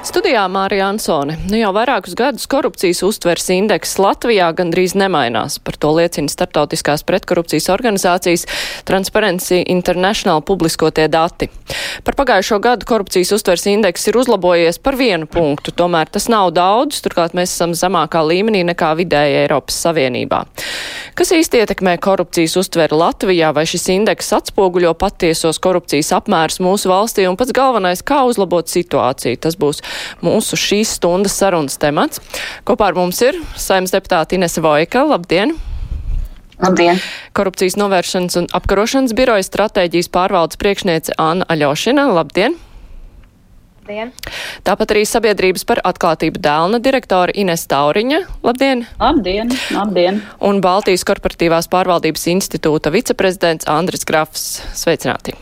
Studijā Mārija Ansone. Nu jau vairākus gadus korupcijas uztvers indeks Latvijā gandrīz nemainās. Par to liecina starptautiskās pretkorupcijas organizācijas Transparency International publiskotie dati. Par pagājušo gadu korupcijas uztvers indeks ir uzlabojies par vienu punktu, tomēr tas nav daudz, turklāt mēs esam zemākā līmenī nekā vidēji Eiropas Savienībā. Kas īsti ietekmē korupcijas uztveri Latvijā, vai šis indeks atspoguļo patiesos korupcijas apmērus mūsu valstī un pats galvenais, kā uzlabot situāciju? Tas būs mūsu šīs stundas sarunas temats. Kopā ar mums ir saimnes deputāta Inese Vojka. Labdien! Labdien! Korupcijas novēršanas un apkarošanas biroja stratēģijas pārvaldes priekšniece Anna Aļošina. Labdien! Labdien! Tāpat arī sabiedrības par atklātību dēlna direktora Ines Tauriņa. Labdien! Labdien! Labdien! Un Baltijas korporatīvās pārvaldības institūta viceprezidents Andris Grafs. Sveicināti!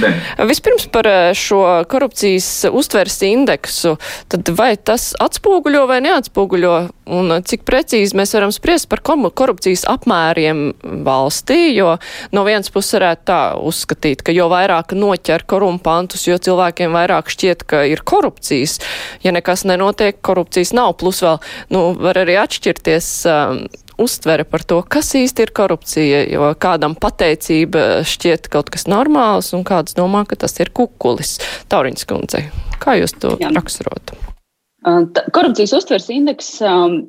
Ne. Vispirms par eh, šo korupcijas uztveres indeksu. Tad vai tas atspoguļo vai neatspoguļo, un cik precīzi mēs varam spriest par korupcijas apmēriem valstī, jo no vienas puses varētu tā uzskatīt, ka jo vairāk noķer korumpantus, jo cilvēkiem vairāk šķiet, ka ir korupcijas. Ja nekas nenotiek, korupcijas nav, plus vēl, nu, var arī atšķirties. Um, uztvere par to, kas īsti ir korupcija, jo kādam pateicība šķiet kaut kas normāls, un kāds domā, ka tas ir kukulis. Tauriņas kundze, kā jūs to Jā. raksturotu? Korupcijas uztveres indeks um,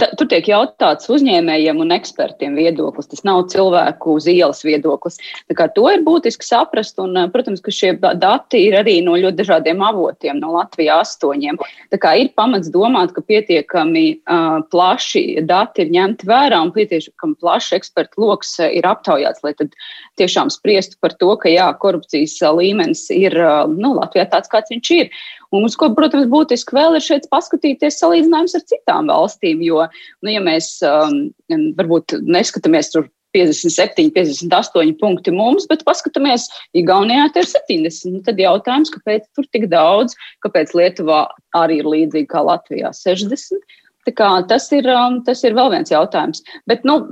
Ta, tur tiek jautāts uzņēmējiem un ekspertiem viedoklis. Tas nav cilvēku uz ielas viedoklis. To ir būtiski saprast. Un, protams, ka šie dati ir arī no ļoti dažādiem avotiem, no Latvijas astoņiem. Ir pamats domāt, ka pietiekami uh, plaši dati ir ņemti vērā un pietiekami plašs ekspertu lokus ir aptaujāts, lai tiešām spriestu par to, ka jā, korupcijas līmenis ir uh, nu, Latvijā tāds, kāds viņš ir. Un mums, ko, protams, būtiski vēl ir šeit paskatīties salīdzinājums ar citām valstīm, jo, nu, ja mēs um, varbūt neskatāmies tur 57, 58 punkti mums, bet paskatāmies, Igaunijā ir 70. Nu, tad jautājums, kāpēc tur tik daudz, kāpēc Lietuvā arī ir līdzīgi kā Latvijā 60. Tā kā, tas, ir, um, tas ir vēl viens jautājums. Bet nu,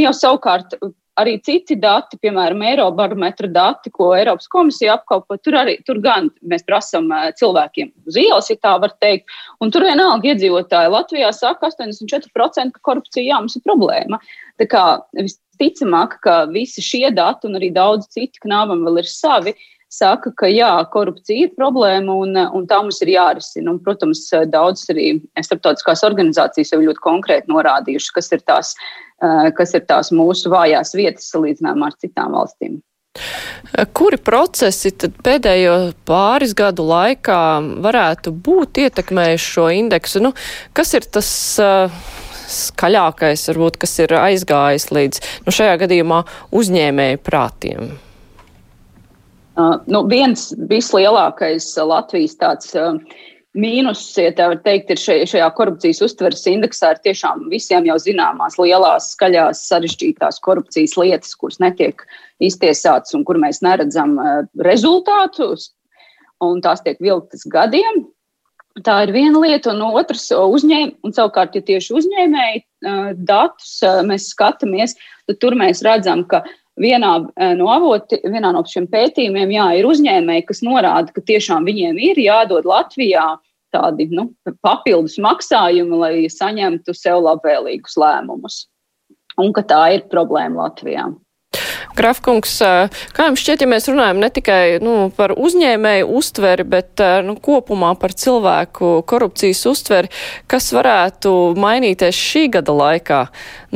jau savukārt arī citi dati, piemēram, Eirobarometra dati, ko Eiropas komisija apkalpo, tur arī tur gan mēs prasām cilvēkiem uz ielas, ja tā var teikt, un tur vienalga iedzīvotāji Latvijā saka 84%, ka korupcija jā, mums ir problēma. Tā kā visticamāk, ka visi šie dati un arī daudz citi, ka nāvam vēl ir savi, saka, ka jā, korupcija ir problēma un, un tā mums ir jārisina. Un, protams, daudzas arī starptautiskās organizācijas jau ļoti konkrēti norādījušas, kas ir tās, eh, kas ir tās mūsu vājās vietas salīdzinājumā ar citām valstīm. Kuri procesi pēdējo pāris gadu laikā varētu būt ietekmējuši šo indeksu? Nu, kas ir tas uh, skaļākais, varbūt, kas ir aizgājis līdz nu, šajā gadījumā uzņēmēju prātiem? Uh, nu, viens vislielākais uh, Latvijas tāds uh, mīnus, ja tā var teikt, ir šajā, šajā korupcijas uztveres indeksā ir tiešām visiem jau zināmās lielās, skaļās, sarežģītās korupcijas lietas, kuras netiek iztiesātas un kur mēs neredzam rezultātus, un tās tiek vilktas gadiem. Tā ir viena lieta, un otrs uzņēmējs, un savukārt, ja tieši uzņēmēji datus mēs skatāmies, tad tur mēs redzam, ka Vienā eh, no, avoti, vienā no šiem pētījumiem jā, ir uzņēmēji, kas norāda, ka tiešām viņiem ir jādod Latvijā tādi nu, papildus maksājumi, lai saņemtu sev labvēlīgus lēmumus. Un ka tā ir problēma Latvijā. Grafkungs, kā jums šķiet, ja mēs runājam ne tikai nu, par uzņēmēju uztveri, bet nu, kopumā par cilvēku korupcijas uztveri, kas varētu mainīties šī gada laikā?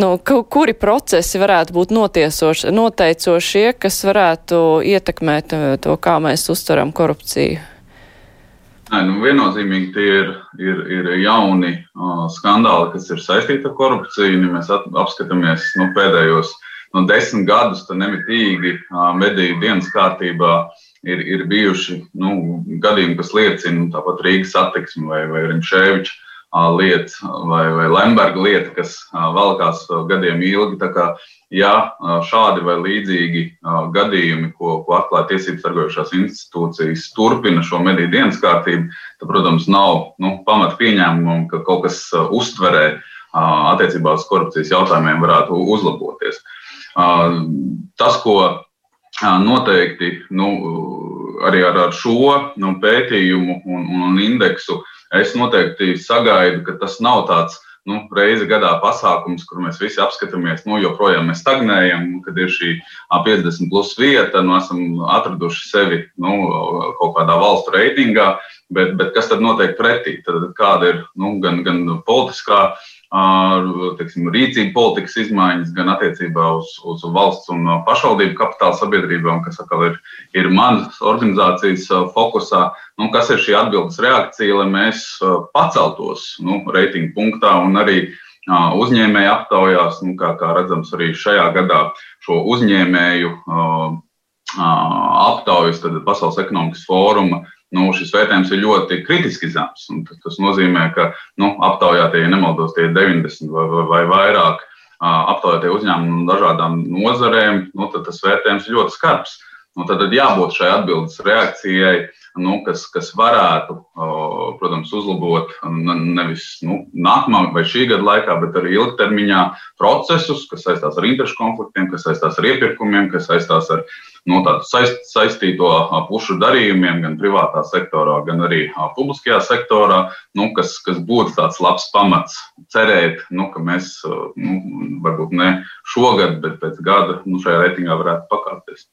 Nu, kuri procesi varētu būt noteicošie, kas varētu ietekmēt to, kā mēs uztveram korupciju? Nē, nu, viennozīmīgi tie ir, ir, ir jauni uh, skandāli, kas ir saistīti ar korupciju. Ja mēs apskatāmies nu, pēdējos uh, nu, desmit gadus nemitīgi mediju dienas kārtībā ir, ir bijuši nu, gadījumi, kas liecina tāpat Rīgas attieksmi vai, vai Rimšēviča lieta vai, vai Lemberga lieta, kas valkās gadiem ilgi. Tā kā, ja šādi vai līdzīgi gadījumi, ko, ko atklāja tiesību sargojušās institūcijas, turpina šo mediju dienas kārtību, tad, protams, nav nu, pamata pieņēmumam, ka kaut kas uztverē attiecībā uz korupcijas jautājumiem varētu uzlaboties. Tas, ko noteikti nu, arī ar, ar šo nu, pētījumu un, un indeksu es noteikti sagaidu, ka tas nav tāds nu, reizi gadā pasākums, kur mēs visi apskatāmies, nu, joprojām mēs stagnējam, kad ir šī 50 plus vieta, nu, esam atraduši sevi nu, kaut kādā valstu reitingā, bet, bet kas tad notiek pretī? Tad, kāda ir nu, gan, gan politiskā teiksim, rīcību politikas izmaiņas gan attiecībā uz, uz valsts un pašvaldību kapitāla sabiedrībām, kas atkal ir, ir manas organizācijas fokusā. Nu, kas ir šī atbildes reakcija, lai mēs paceltos nu, reitingu punktā un arī uzņēmēju aptaujās, nu, kā, kā redzams, arī šajā gadā šo uzņēmēju aptaujas Pasaules ekonomikas fóruma nu, šis vērtējums ir ļoti kritiski zems. Tas nozīmē, ka nu, aptaujātie, ja nemaldos, tie ir 90 vai, vai, vai vairāk aptaujātie uzņēmumi no dažādām nozarēm, nu, tad tas vērtējums ir ļoti skarbs. Nu, tad, tad jābūt šai atbildes reakcijai, nu, kas, kas varētu, protams, uzlabot nevis nu, nākamā vai šī gada laikā, bet arī ilgtermiņā procesus, kas saistās ar interešu konfliktiem, kas saistās ar iepirkumiem, kas saistās ar no tādu saist, saistīto pušu darījumiem, gan privātā sektorā, gan arī publiskajā sektorā, nu, kas, kas būtu tāds labs pamats cerēt, nu, ka mēs nu, varbūt ne šogad, bet pēc gada nu, šajā reitingā varētu pakāpties.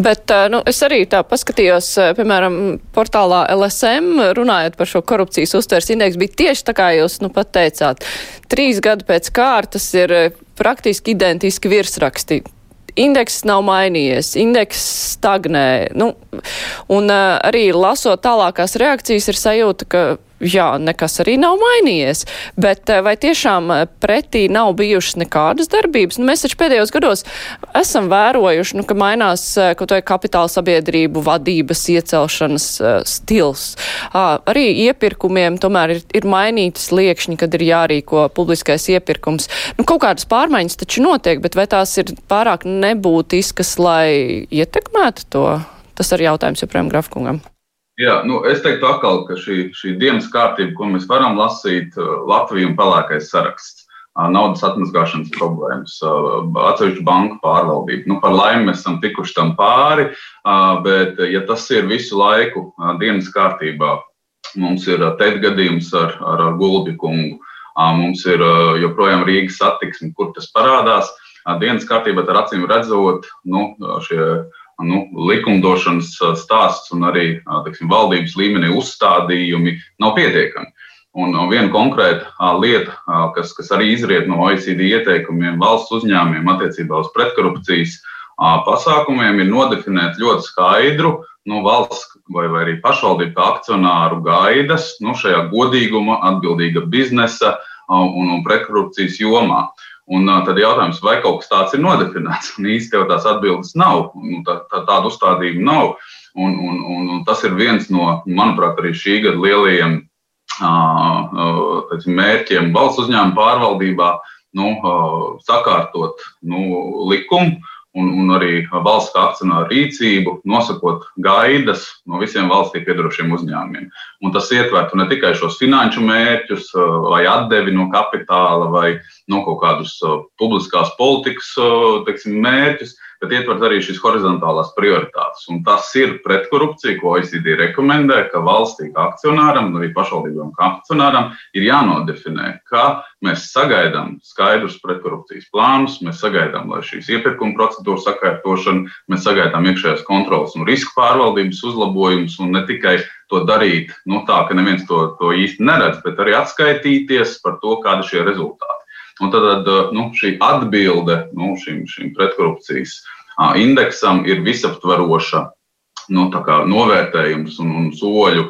Bet nu, es arī tā paskatījos, piemēram, portālā LSM, runājot par šo korupcijas uztvers indeksu, bija tieši tā kā jūs nu pat teicāt. Trīs gadu pēc kārtas ir praktiski identiski virsraksti indeks nav mainījies, indeks stagnē. Nu, un uh, arī lasot tālākās reakcijas, ir sajūta, ka jā, nekas arī nav mainījies. Bet vai tiešām pretī nav bijušas nekādas darbības? Nu, mēs taču pēdējos gados esam vērojuši, nu, ka mainās kaut vai kapitāla sabiedrību vadības iecelšanas uh, stils. Uh, arī iepirkumiem tomēr ir, ir mainītas liekšņi, kad ir jārīko publiskais iepirkums. Nu, kaut kādas pārmaiņas taču notiek, bet vai tās ir pārāk nebūtiskas, lai ietekmētu to? Tas ir jautājums joprojām Grafkungam. Jā, nu, es teiktu, atkal, ka šī, šī dienas kārtība, ko mēs varam lasīt, uh, Latvijas un pelēkais saraksts, uh, naudas atmazgāšanas problēmas, uh, atsevišķu banku pārvaldība. Nu, par laimi mēs esam tikuši tam pāri, bet ja tas ir visu laiku dienas kārtībā, mums ir teikt gadījums ar, ar, ar Gulbi kungu, mums ir joprojām Rīgas satiksme, kur tas parādās. Dienas kārtībā ar acīm redzot, nu, šie nu, likumdošanas stāsts un arī teksim, valdības līmenī uzstādījumi nav pietiekami. Un viena konkrēta lieta, kas, kas arī izriet no OECD ieteikumiem valsts uzņēmumiem attiecībā uz pretkorupcijas pasākumiem, ir nodefinēt ļoti skaidru nu, valsts vai, vai arī pašvaldību akcionāru gaidas nu, šajā godīguma, atbildīga biznesa un, un pretkorupcijas jomā. Un tad jautājums, vai kaut kas tāds ir nodefinēts, un jau tās atbildes nav, nu, tā, tā, tāda uzstādījuma nav. Un, un, un, un tas ir viens no, manuprāt, arī šī gada lielajiem uh, mērķiem valsts uzņēmuma pārvaldībā, nu, sakārtot nu, likumu un, un arī valsts kā akcionāra rīcību, nosakot gaidas no visiem valstī piedarošiem uzņēmumiem. Un tas ietvertu ne tikai šos finanšu mērķus, vai atdevi no kapitāla, vai no kaut kādus publiskās politikas teiksim, mērķus, bet ietvert arī šīs horizontālās prioritātes. Un tas ir pretkorupcija, ko OECD rekomendē, ka valstī kā akcionāram, un arī pašvaldībām kā akcionāram ir jānodefinē, ka mēs sagaidām skaidrus pretkorupcijas plānus, mēs sagaidām, lai šīs iepirkuma procedūras sakārtošana, mēs sagaidām iekšējās kontrolas un risku pārvaldības uzlabojumus, un ne tikai to darīt nu, tā, ka neviens to, to īsti neredz, bet arī atskaitīties par to, kādi ir šie rezultāti. Un tad nu, šī atbilde nu, šim, šim pretkorupcijas indeksam ir visaptveroša nu, novērtējums un, un soļu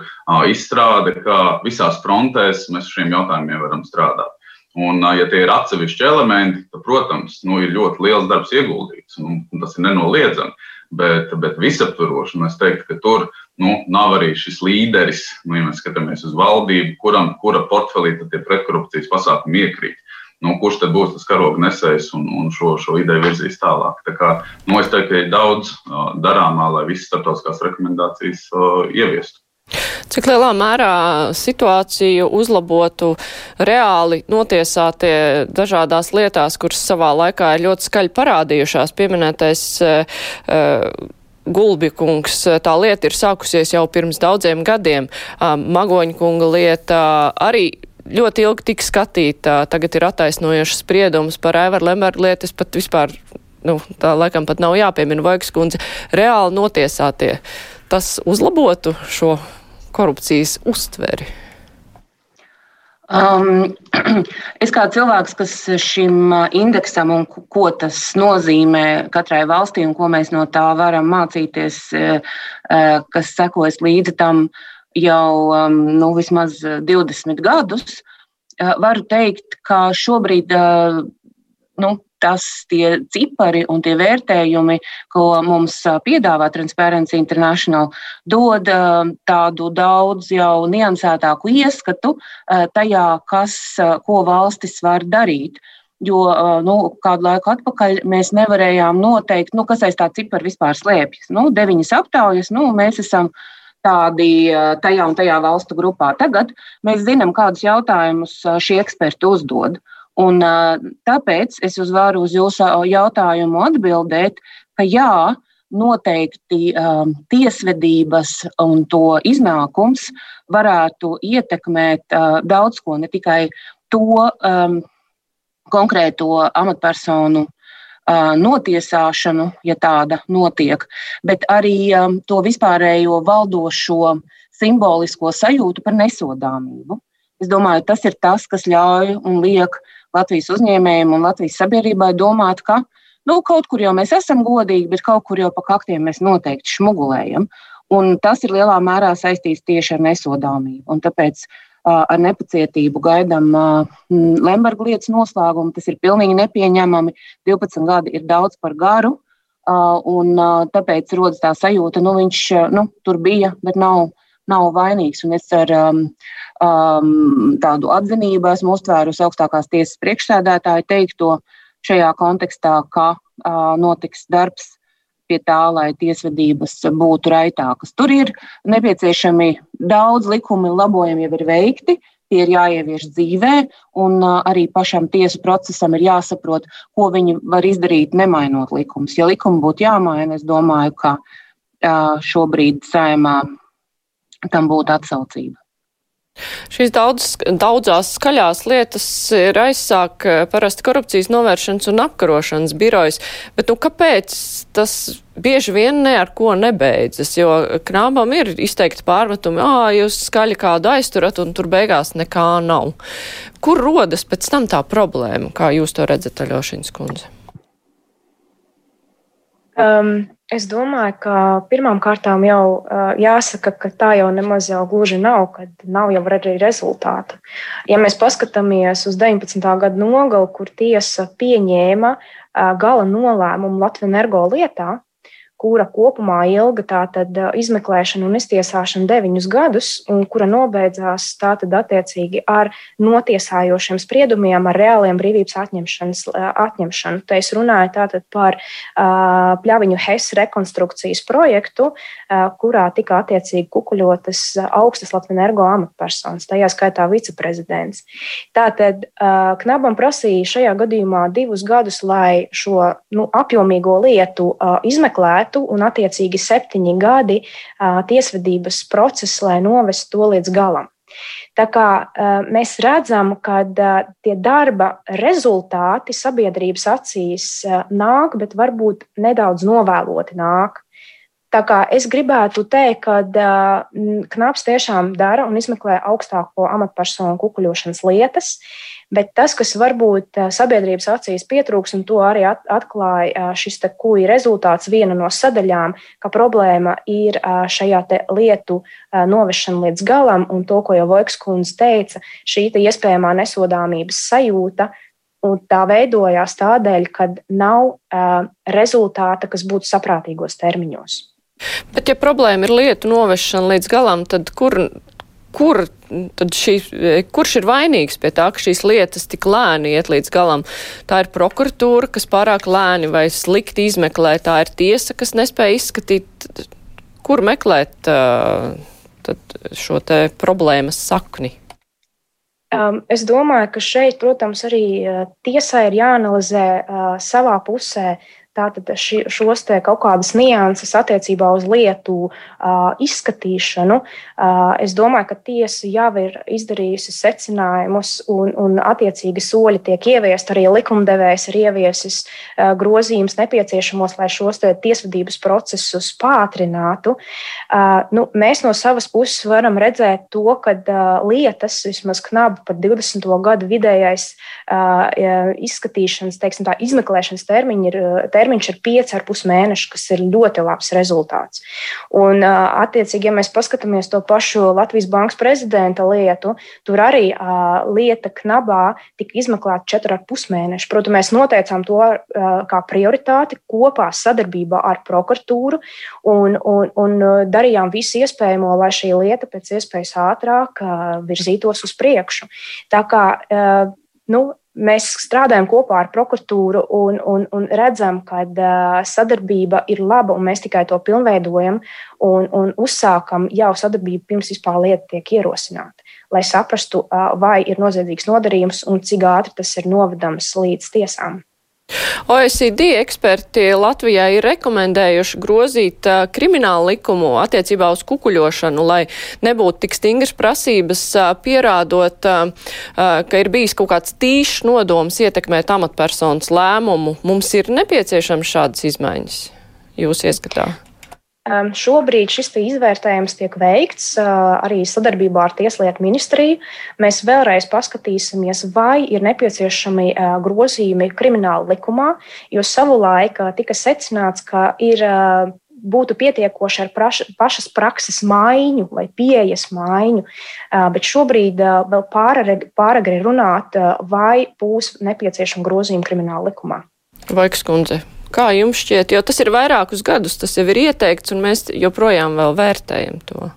izstrāde, kā visās frontēs mēs šiem jautājumiem varam strādāt. Un, ja tie ir atsevišķi elementi, tad, protams, nu, ir ļoti liels darbs ieguldīts, un, un tas ir nenoliedzami. Bet, bet visaptvaroši, es teiktu, ka tur nu, nav arī šis līderis, nu, ja mēs skatāmies uz valdību, kuram, kura portfelī tie pretkorupcijas pasākumi iekrīt. Nu, kurš tad būs tas karoga nesējs un, un šo, šo ideju virzīs tālāk? Tā kā, nu, es teiktu, ka ir daudz uh, darāmā, lai visas starptautiskās rekomendācijas uh, ieviestu. Cik lielā mērā situāciju uzlabotu reāli notiesātie dažādās lietās, kuras savā laikā ir ļoti skaļi parādījušās, pieminētais uh, Gulbikungs, tā lieta ir sākusies jau pirms daudziem gadiem. Magoņkunga lieta arī ļoti ilgi tika skatīta. Tagad ir attaisnojušas spriedumus par Aivaru Lembergu lietu. Es pat vispār, nu, tā laikam pat nav jāpiemina Vaigas kundze, reāli notiesātie. Tas uzlabotu šo korupcijas uztveri. Um, es kā cilvēks, kas šim indeksam un ko tas nozīmē katrai valstī un ko mēs no tā varam mācīties, kas sekojas līdzi tam jau um, nu, vismaz 20 gadus, varu teikt, ka šobrīd nu, tas tie cipari un tie vērtējumi, ko mums piedāvā Transparency International, dod tādu daudz jau niansētāku ieskatu tajā, kas, ko valstis var darīt. Jo nu, kādu laiku atpakaļ mēs nevarējām noteikt, nu, kas aiz tā cipara vispār slēpjas. Nu, deviņas aptaujas, nu, mēs esam tādi tajā un tajā valstu grupā. Tagad mēs zinām, kādus jautājumus šie eksperti uzdod. Un, tāpēc es varu uz jūsu jautājumu atbildēt, ka jā, noteikti um, tiesvedības un to iznākums varētu ietekmēt uh, daudz ko, ne tikai to um, konkrēto amatpersonu uh, notiesāšanu, ja tāda notiek, bet arī to vispārējo valdošo simbolisko sajūtu par nesodāmību. Es domāju, tas ir tas, kas ļauj un liek Latvijas uzņēmējiem un Latvijas sabiedrībai domāt, ka nu, kaut kur jau mēs esam godīgi, bet kaut kur jau pa kaktiem mēs noteikti šmugulējam. Un tas ir lielā mērā saistīts tieši ar nesodāmību. Un tāpēc uh, ar nepacietību gaidām Lemberga lietas noslēgumu. Tas ir pilnīgi nepieņemami. 12 gadi ir daudz par garu. Un, tāpēc rodas tā sajūta, ka nu, viņš nu, tur bija, bet nav, nav vainīgs. Un es ar um, um, tādu atzinību esmu uztvērusi augstākās tiesas priekšsēdētāju teikto šajā kontekstā, ka uh, notiks darbs pie tā, lai tiesvedības būtu raitākas. Tur ir nepieciešami daudz likumi, labojumi jau ir veikti, tie ir jāievieš dzīvē, un arī pašam tiesu procesam ir jāsaprot, ko viņi var izdarīt, nemainot likumus. Ja likumi būtu jāmaina, es domāju, ka šobrīd saimā tam būtu atsaucība. Šīs daudz, daudzās skaļās lietas ir aizsāk eh, parasti korupcijas novēršanas un apkarošanas birojas, bet nu kāpēc tas bieži vien ne ar ko nebeidzas, jo knābam ir izteikti pārmetumi, ā, jūs skaļi kādu aizturat un tur beigās nekā nav. Kur rodas pēc tam tā problēma, kā jūs to redzat, Aļošins kundze? Um, Es domāju, ka pirmām kārtām jau uh, jāsaka, ka tā jau nemaz jau gluži nav, kad nav jau arī rezultātu. Ja mēs paskatāmies uz 19. gada nogalu, kur tiesa pieņēma uh, gala nolēmumu Latvijas energo lietā, kura kopumā ilga tātad izmeklēšana un iztiesāšana deviņus gadus, un kura nobeidzās tātad attiecīgi ar notiesājošiem spriedumiem, ar reāliem brīvības atņemšanu. Te es runāju tātad par uh, pļaviņu HES rekonstrukcijas projektu, uh, kurā tika attiecīgi kukuļotas augstas Latvijas energo amatpersonas, tajā skaitā viceprezidents. Tātad uh, Knabam prasīja šajā gadījumā divus gadus, lai šo nu, apjomīgo lietu uh, izmeklētu varētu, un attiecīgi septiņi gadi tiesvedības process, lai novestu to līdz galam. Tā kā mēs redzam, ka tie darba rezultāti sabiedrības acīs nāk, bet varbūt nedaudz novēloti nāk. Tā kā es gribētu teikt, ka uh, Knaps tiešām dara un izmeklē augstāko amatpersonu kukuļošanas lietas, bet tas, kas varbūt sabiedrības acīs pietrūks, un to arī atklāja šis kuģa rezultāts, viena no sadaļām, ka problēma ir šajā lietu novešana līdz galam, un to, ko jau Vojks kundze teica, šī iespējamā nesodāmības sajūta. Un tā veidojās tādēļ, ka nav uh, rezultāta, kas būtu saprātīgos termiņos. Bet, ja problēma ir lietu novešana līdz galam, tad kur, kur tad šī, kurš ir vainīgs pie tā, ka šīs lietas tik lēni iet līdz galam? Tā ir prokuratūra, kas pārāk lēni vai slikti izmeklē, tā ir tiesa, kas nespēja izskatīt, kur meklēt uh, šo te problēmas sakni. Um, es domāju, ka šeit, protams, arī uh, tiesai ir jāanalizē uh, savā pusē Tātad ši, šos te kaut kādas nianses attiecībā uz lietu uh, izskatīšanu, uh, es domāju, ka tiesa jau ir izdarījusi secinājumus un, un attiecīgi soļi tiek ieviest. Arī likumdevējs ir ieviesis uh, grozījumus nepieciešamos, lai šos tiesvedības procesus pātrinātu. Uh, nu, mēs no savas puses varam redzēt to, ka uh, lietas, vismaz knabi par 20. gadu vidējais uh, izskatīšanas, teiksim tā, izmeklēšanas termiņi ir termiņš ir 5,5 mēneši, kas ir ļoti labs rezultāts. Un, attiecīgi, ja mēs paskatāmies to pašu Latvijas Bankas prezidenta lietu, tur arī lieta knabā tika izmeklēta 4,5 mēneši. Protams, mēs noteicām to kā prioritāti kopā sadarbībā ar prokuratūru un, un, un darījām visu iespējamo, lai šī lieta pēc iespējas ātrāk virzītos uz priekšu. Tā kā nu, mēs strādājam kopā ar prokuratūru un, un, un redzam, ka sadarbība ir laba, un mēs tikai to pilnveidojam un, un uzsākam jau sadarbību pirms vispār lieta tiek ierosināta, lai saprastu, vai ir noziedzīgs nodarījums un cik ātri tas ir novedams līdz tiesām. OECD eksperti Latvijā ir rekomendējuši grozīt kriminālu likumu attiecībā uz kukuļošanu, lai nebūtu tik stingras prasības pierādot, ka ir bijis kaut kāds tīšs nodoms ietekmēt amatpersonas lēmumu. Mums ir nepieciešams šādas izmaiņas jūsu ieskatā? Šobrīd šis izvērtējums tiek veikts arī sadarbībā ar Tieslietu ministriju. Mēs vēlreiz paskatīsimies, vai ir nepieciešami grozījumi krimināla likumā, jo savulaik tika secināts, ka ir būtu pietiekoši ar praš, pašas prakses maiņu vai pieejas maiņu, bet šobrīd vēl pāragri runāt, vai būs nepieciešama grozījuma krimināla likumā. Vaiks kundze. Kā jums šķiet, jo tas ir vairākus gadus, tas jau ir ieteikts, un mēs joprojām vēl vērtējam to?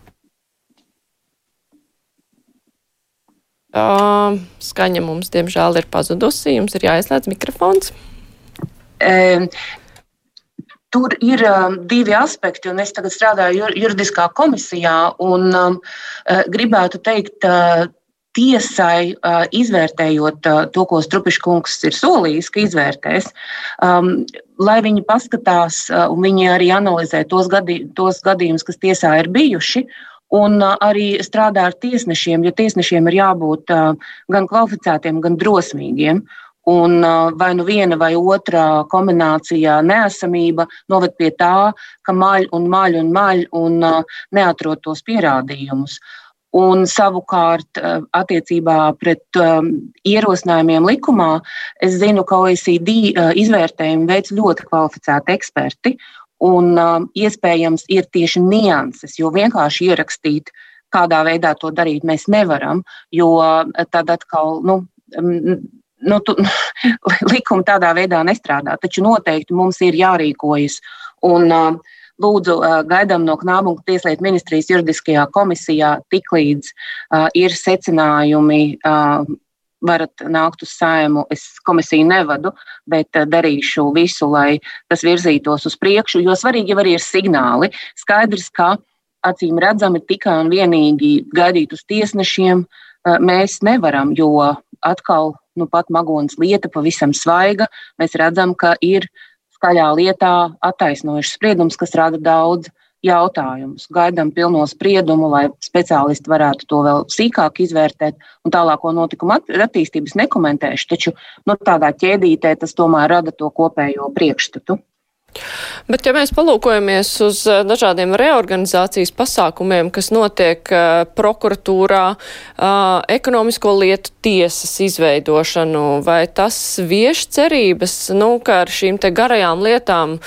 Uh, skaņa mums, diemžēl, ir pazudusi. Jums ir jāizslēdz mikrofons. Um. Tur ir um, divi aspekti, un es tagad strādāju juridiskā komisijā. Un, um, gribētu teikt, uh, tiesai, izvērtējot to, ko Strupiškungs ir solījis, ka izvērtēs, um, lai viņi paskatās un viņi arī analizē tos, gadī, tos gadījumus, kas tiesā ir bijuši. Un arī strādā ar tiesnešiem, jo tiesnešiem ir jābūt gan kvalificētiem, gan drosmīgiem. Un vai nu viena vai otra kombinācijā neesamība noved pie tā, ka maļ un maļ un maļ un neatrod tos pierādījumus. Uh, Un savukārt, eh, attiecībā pret um, ierosinājumiem likumā, es zinu, ka OECD eh, izvērtējumu veids ļoti kvalificēti eksperti. Un um, iespējams ir tieši nianses, jo vienkārši ierakstīt, kādā veidā to darīt, mēs nevaram. Jo tad atkal, nu, nu, tu, likumi tādā veidā nestrādā. Taču noteikti mums ir jārīkojas. Un, uh, Lūdzu, gaidām no Knābu un Tieslietu ministrijas juridiskajā komisijā tiklīdz ir secinājumi. Varat nākt uz saimu. Es komisiju nevadu, bet darīšu visu, lai tas virzītos uz priekšu. Jo svarīgi arī ir signāli. Skaidrs, ka acīm redzami tikai un vienīgi gaidīt uz tiesnešiem mēs nevaram, jo atkal nu, pat Magonas lieta pavisam svaiga. Mēs redzam, ka ir skaļā lietā attaisnojuši spriedums, kas rada daudz jautājumus. Gaidām pilno spriedumu, lai speciālisti varētu to vēl sīkāk izvērtēt, un tālāko notikumu attīstības nekomentēšu. Taču nu, tādā ķēdītē tas tomēr rada to kopējo priekšstatu. Bet, ja mēs palūkojamies uz eh, dažādiem reorganizācijas pasākumiem, kas notiek uh, prokuratūrā, uh, ekonomisko lietu tiesas izveidošanu, vai tas vieš cerības, nu, ka ar šīm te garajām lietām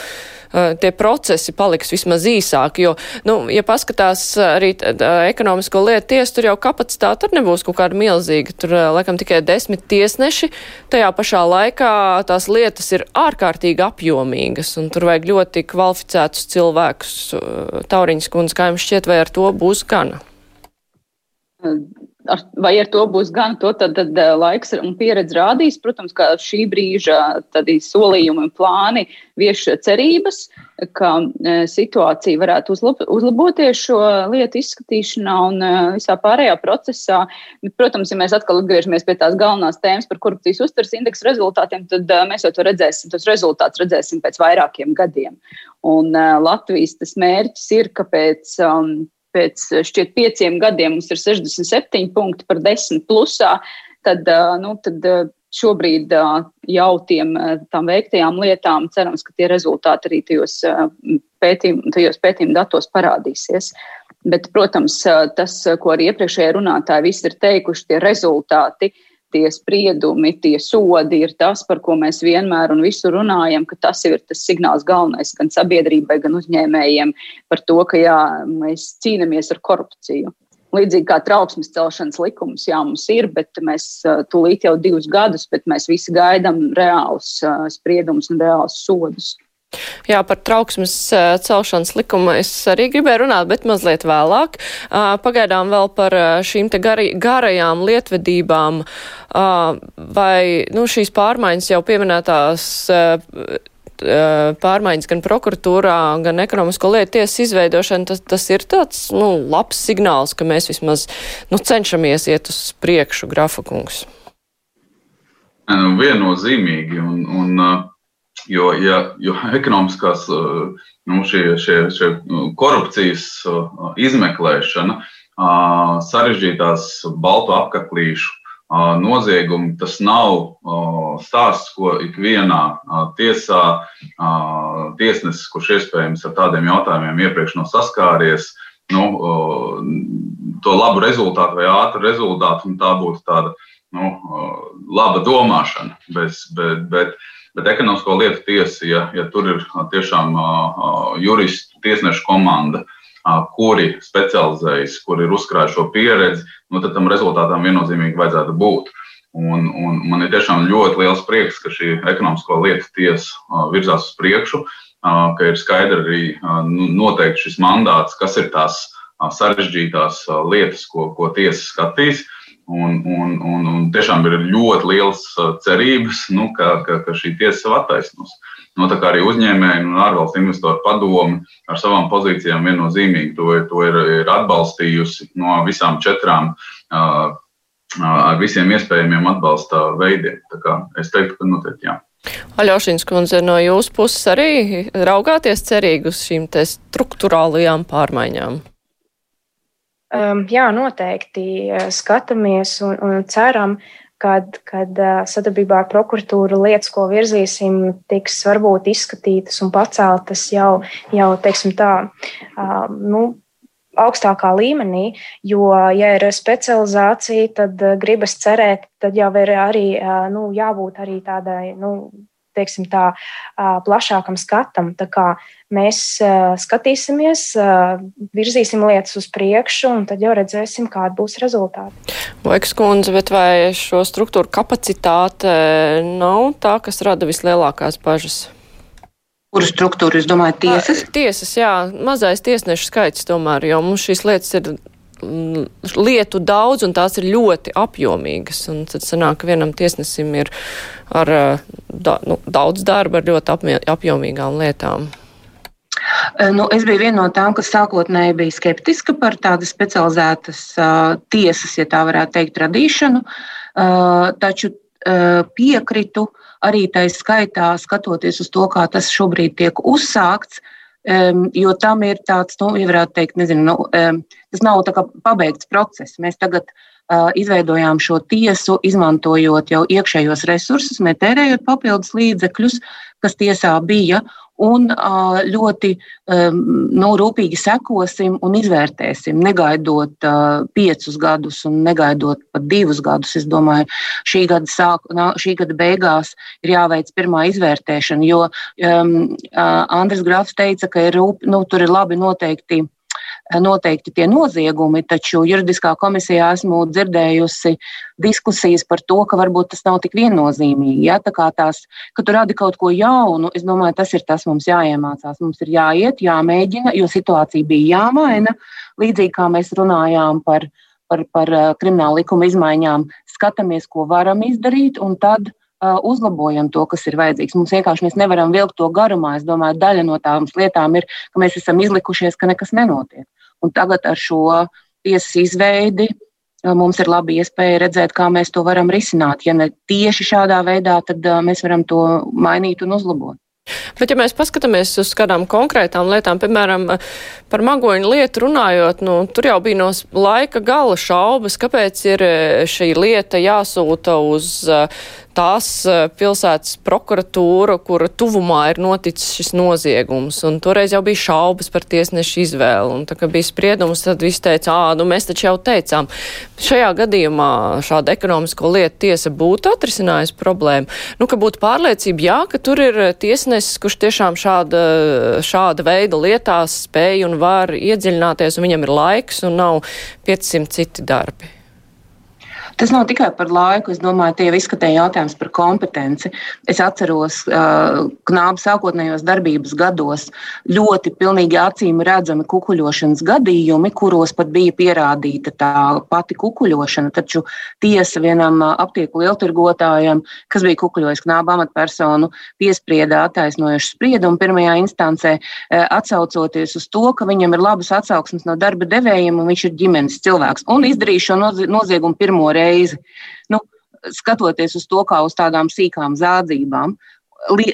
tie procesi paliks vismaz īsāki, jo, nu, ja paskatās arī ekonomisko lietu tiesu, tur jau kapacitāte tur nebūs kaut kāda milzīga, tur laikam tikai desmit tiesneši, tajā pašā laikā tās lietas ir ārkārtīgi apjomīgas, un tur vajag ļoti kvalificētus cilvēkus. Tauriņas kundze, kā jums šķiet, vai ar to būs gana? Ar, vai ar to būs gan, to tad, tad eh, laiks un pieredze rādīs. Protams, ka šī brīža solījumi un plāni vieš cerības, ka e, situācija varētu uzlab, uzlaboties šo lietu izskatīšanā un visā pārējā procesā. Protams, ja mēs atkal atgriežamies pie tās galvenās tēmas par korupcijas uztveres indeksu rezultātiem, tad mēs jau to redzēsim, tos rezultātus redzēsim pēc vairākiem gadiem. Un Latvijas tas mērķis ir, ka pēc um, pēc eh, šķiet pieciem gadiem mums ir 67 punkti par 10 plusā, tad, eh, nu, tad eh, šobrīd jau tiem tām veiktajām lietām cerams, ka tie rezultāti arī tajos pētījumu, tajos pētījumu datos parādīsies. Bet, protams, tas, ko arī iepriekšējie runātāji visi ir teikuši, tie rezultāti tie spriedumi, tie sodi ir tas, par ko mēs vienmēr un visur runājam, ka tas ir tas signāls galvenais gan sabiedrībai, gan uzņēmējiem par to, ka jā, mēs cīnāmies ar korupciju. Līdzīgi kā trauksmes celšanas likums, jā, mums ir, bet mēs tūlīt jau divus gadus, bet mēs visi gaidām reālus spriedumus un reālus sodus. Jā, par trauksmes celšanas likumu es arī gribēju runāt, bet mazliet vēlāk. Pagaidām vēl par šīm te gari, garajām lietvedībām. Vai nu, šīs pārmaiņas jau pieminētās pārmaiņas gan prokuratūrā, gan ekonomisko lietu tiesas izveidošana, tas, tas ir tāds nu, labs signāls, ka mēs vismaz nu, cenšamies iet uz priekšu, grafakungs. Viennozīmīgi. Un, un, Jo, ja, jo ekonomiskās eh, nu, šie, šie, šie korupcijas eh, izmeklēšana, sarežģītās baltu apaklīšu noziegumi, tas nav stāsts, ko ikvienā tiesā tiesnesis, kurš iespējams ar tādiem jautājumiem iepriekš nav saskāries, nu, to labu rezultātu vai ātru rezultātu, un tā būtu tāda nu, laba domāšana. Bez, bet, bet, Bet ekonomisko lietu tiesa, ja, ja tur ir tiešām juristu tiesnešu komanda, kuri specializējas, kuri ir uzkrājuši šo pieredzi, nu, tad tam rezultātam viennozīmīgi vajadzētu būt. Un, un man ir tiešām ļoti liels prieks, ka šī ekonomisko lietu tiesa virzās uz priekšu, ka ir skaidri arī nu, noteikti šis mandāts, kas ir tās sarežģītās lietas, ko, ko tiesa skatīs. Un, un, un, un tiešām ir ļoti liels uh, cerības, nu, ka, ka, ka šī tiesa sev attaisnos. No, tā kā arī uzņēmēji un ārvalstu investoru padomi ar savām pozīcijām viennozīmīgi to, to ir, ir atbalstījusi no visām četrām, uh, ar visiem iespējamiem atbalsta veidiem. Es teiktu, ka noteikti jā. Aļošins kundze, no jūsu puses arī raugāties cerīgi uz šīm struktūrālajām pārmaiņām? Um, jā, noteikti skatāmies un, un ceram, kad, kad sadarbībā ar prokuratūru lietas, ko virzīsim, tiks varbūt izskatītas un paceltas jau, jau teiksim tā, um, nu, augstākā līmenī, jo, ja ir specializācija, tad gribas cerēt, tad jau ir arī nu, jābūt arī tādai nu, teiksim, tā, plašākam skatam. Tā kā mēs skatīsimies, virzīsim lietas uz priekšu, un tad jau redzēsim, kāda būs rezultāti. Laiks kundze, bet vai šo struktūru kapacitāte nav tā, kas rada vislielākās bažas? Kuru struktūru jūs domājat? Tiesas? Tiesas, jā, mazais tiesnešu skaits tomēr, jo mums šīs lietas ir lietu daudz, un tās ir ļoti apjomīgas. Un tad sanāk, ka vienam tiesnesim ir ar da, nu, daudz darba ar ļoti apjomīgām lietām. Nu, es biju viena no tām, kas sākotnēji bija skeptiska par tādas specializētas uh, tiesas, ja tā varētu teikt, radīšanu. Uh, taču uh, piekritu arī tai skaitā, skatoties uz to, kā tas šobrīd tiek uzsākts, Um, jo tam ir tāds, nu, ja varētu teikt, nezinu, nu, um, tas nav pabeigts process. Mēs tagad uh, izveidojām šo tiesu, izmantojot jau iekšējos resursus, netērējot papildus līdzekļus, kas tiesā bija, un ļoti nu, rūpīgi sekosim un izvērtēsim, negaidot piecus gadus un negaidot pat divus gadus. Es domāju, šī gada, sāk, šī gada beigās ir jāveic pirmā izvērtēšana, jo um, Andris Grafs teica, ka ir, rūp, nu, tur ir labi noteikti noteikti tie noziegumi, taču juridiskā komisijā esmu dzirdējusi diskusijas par to, ka varbūt tas nav tik viennozīmīgi. Ja? Tā kā tās, ka tu radi kaut ko jaunu, es domāju, tas ir tas mums jāiemācās. Mums ir jāiet, jāmēģina, jo situācija bija jāmaina. Līdzīgi kā mēs runājām par, par, par kriminālu likuma izmaiņām, skatāmies, ko varam izdarīt, un tad uzlabojam to, kas ir vajadzīgs. Mums vienkārši mēs nevaram vilkt to garumā. Es domāju, daļa no tām lietām ir, ka mēs esam izlikušies, ka nekas nenotiek. Un tagad ar šo tiesas izveidi mums ir laba iespēja redzēt, kā mēs to varam risināt. Ja ne tieši šādā veidā, tad mēs varam to mainīt un uzlabot. Bet, ja mēs paskatāmies uz kādām konkrētām lietām, piemēram, par magoņu lietu runājot, nu, tur jau bija no laika gala šaubas, kāpēc ir šī lieta jāsūta uz tās eh, pilsētas prokuratūra, kura tuvumā ir noticis šis noziegums. Un toreiz jau bija šaubas par tiesnešu izvēli. Un tā kā bija spriedums, tad viss teica, ā, nu mēs taču jau teicām. Šajā gadījumā šāda ekonomisko lietu tiesa būtu atrisinājusi problēmu. Nu, ka būtu pārliecība, jā, ka tur ir tiesnesis, kurš tiešām šāda, šāda veida lietās spēj un var iedziļināties, un viņam ir laiks un nav 500 citi darbi. Tas nav tikai par laiku. Es domāju, tie izskatīja jautājums par kompetenci. Es atceros, ka knāba sākotnējos darbības gados ļoti pilnīgi acīm redzami kukuļošanas gadījumi, kuros pat bija pierādīta tā pati kukuļošana. Taču tiesa vienam aptieku lieltirgotājam, kas bija kukuļojis knāba amatpersonu, piesprieda attaisnojušu spriedumu pirmajā instancē, atsaucoties uz to, ka viņam ir labas atsauksmes no darba devējiem un viņš ir ģimenes cilvēks un izdarīja šo noziegumu pirmo reizi reizi. Nu, skatoties uz to kā uz tādām sīkām zādzībām,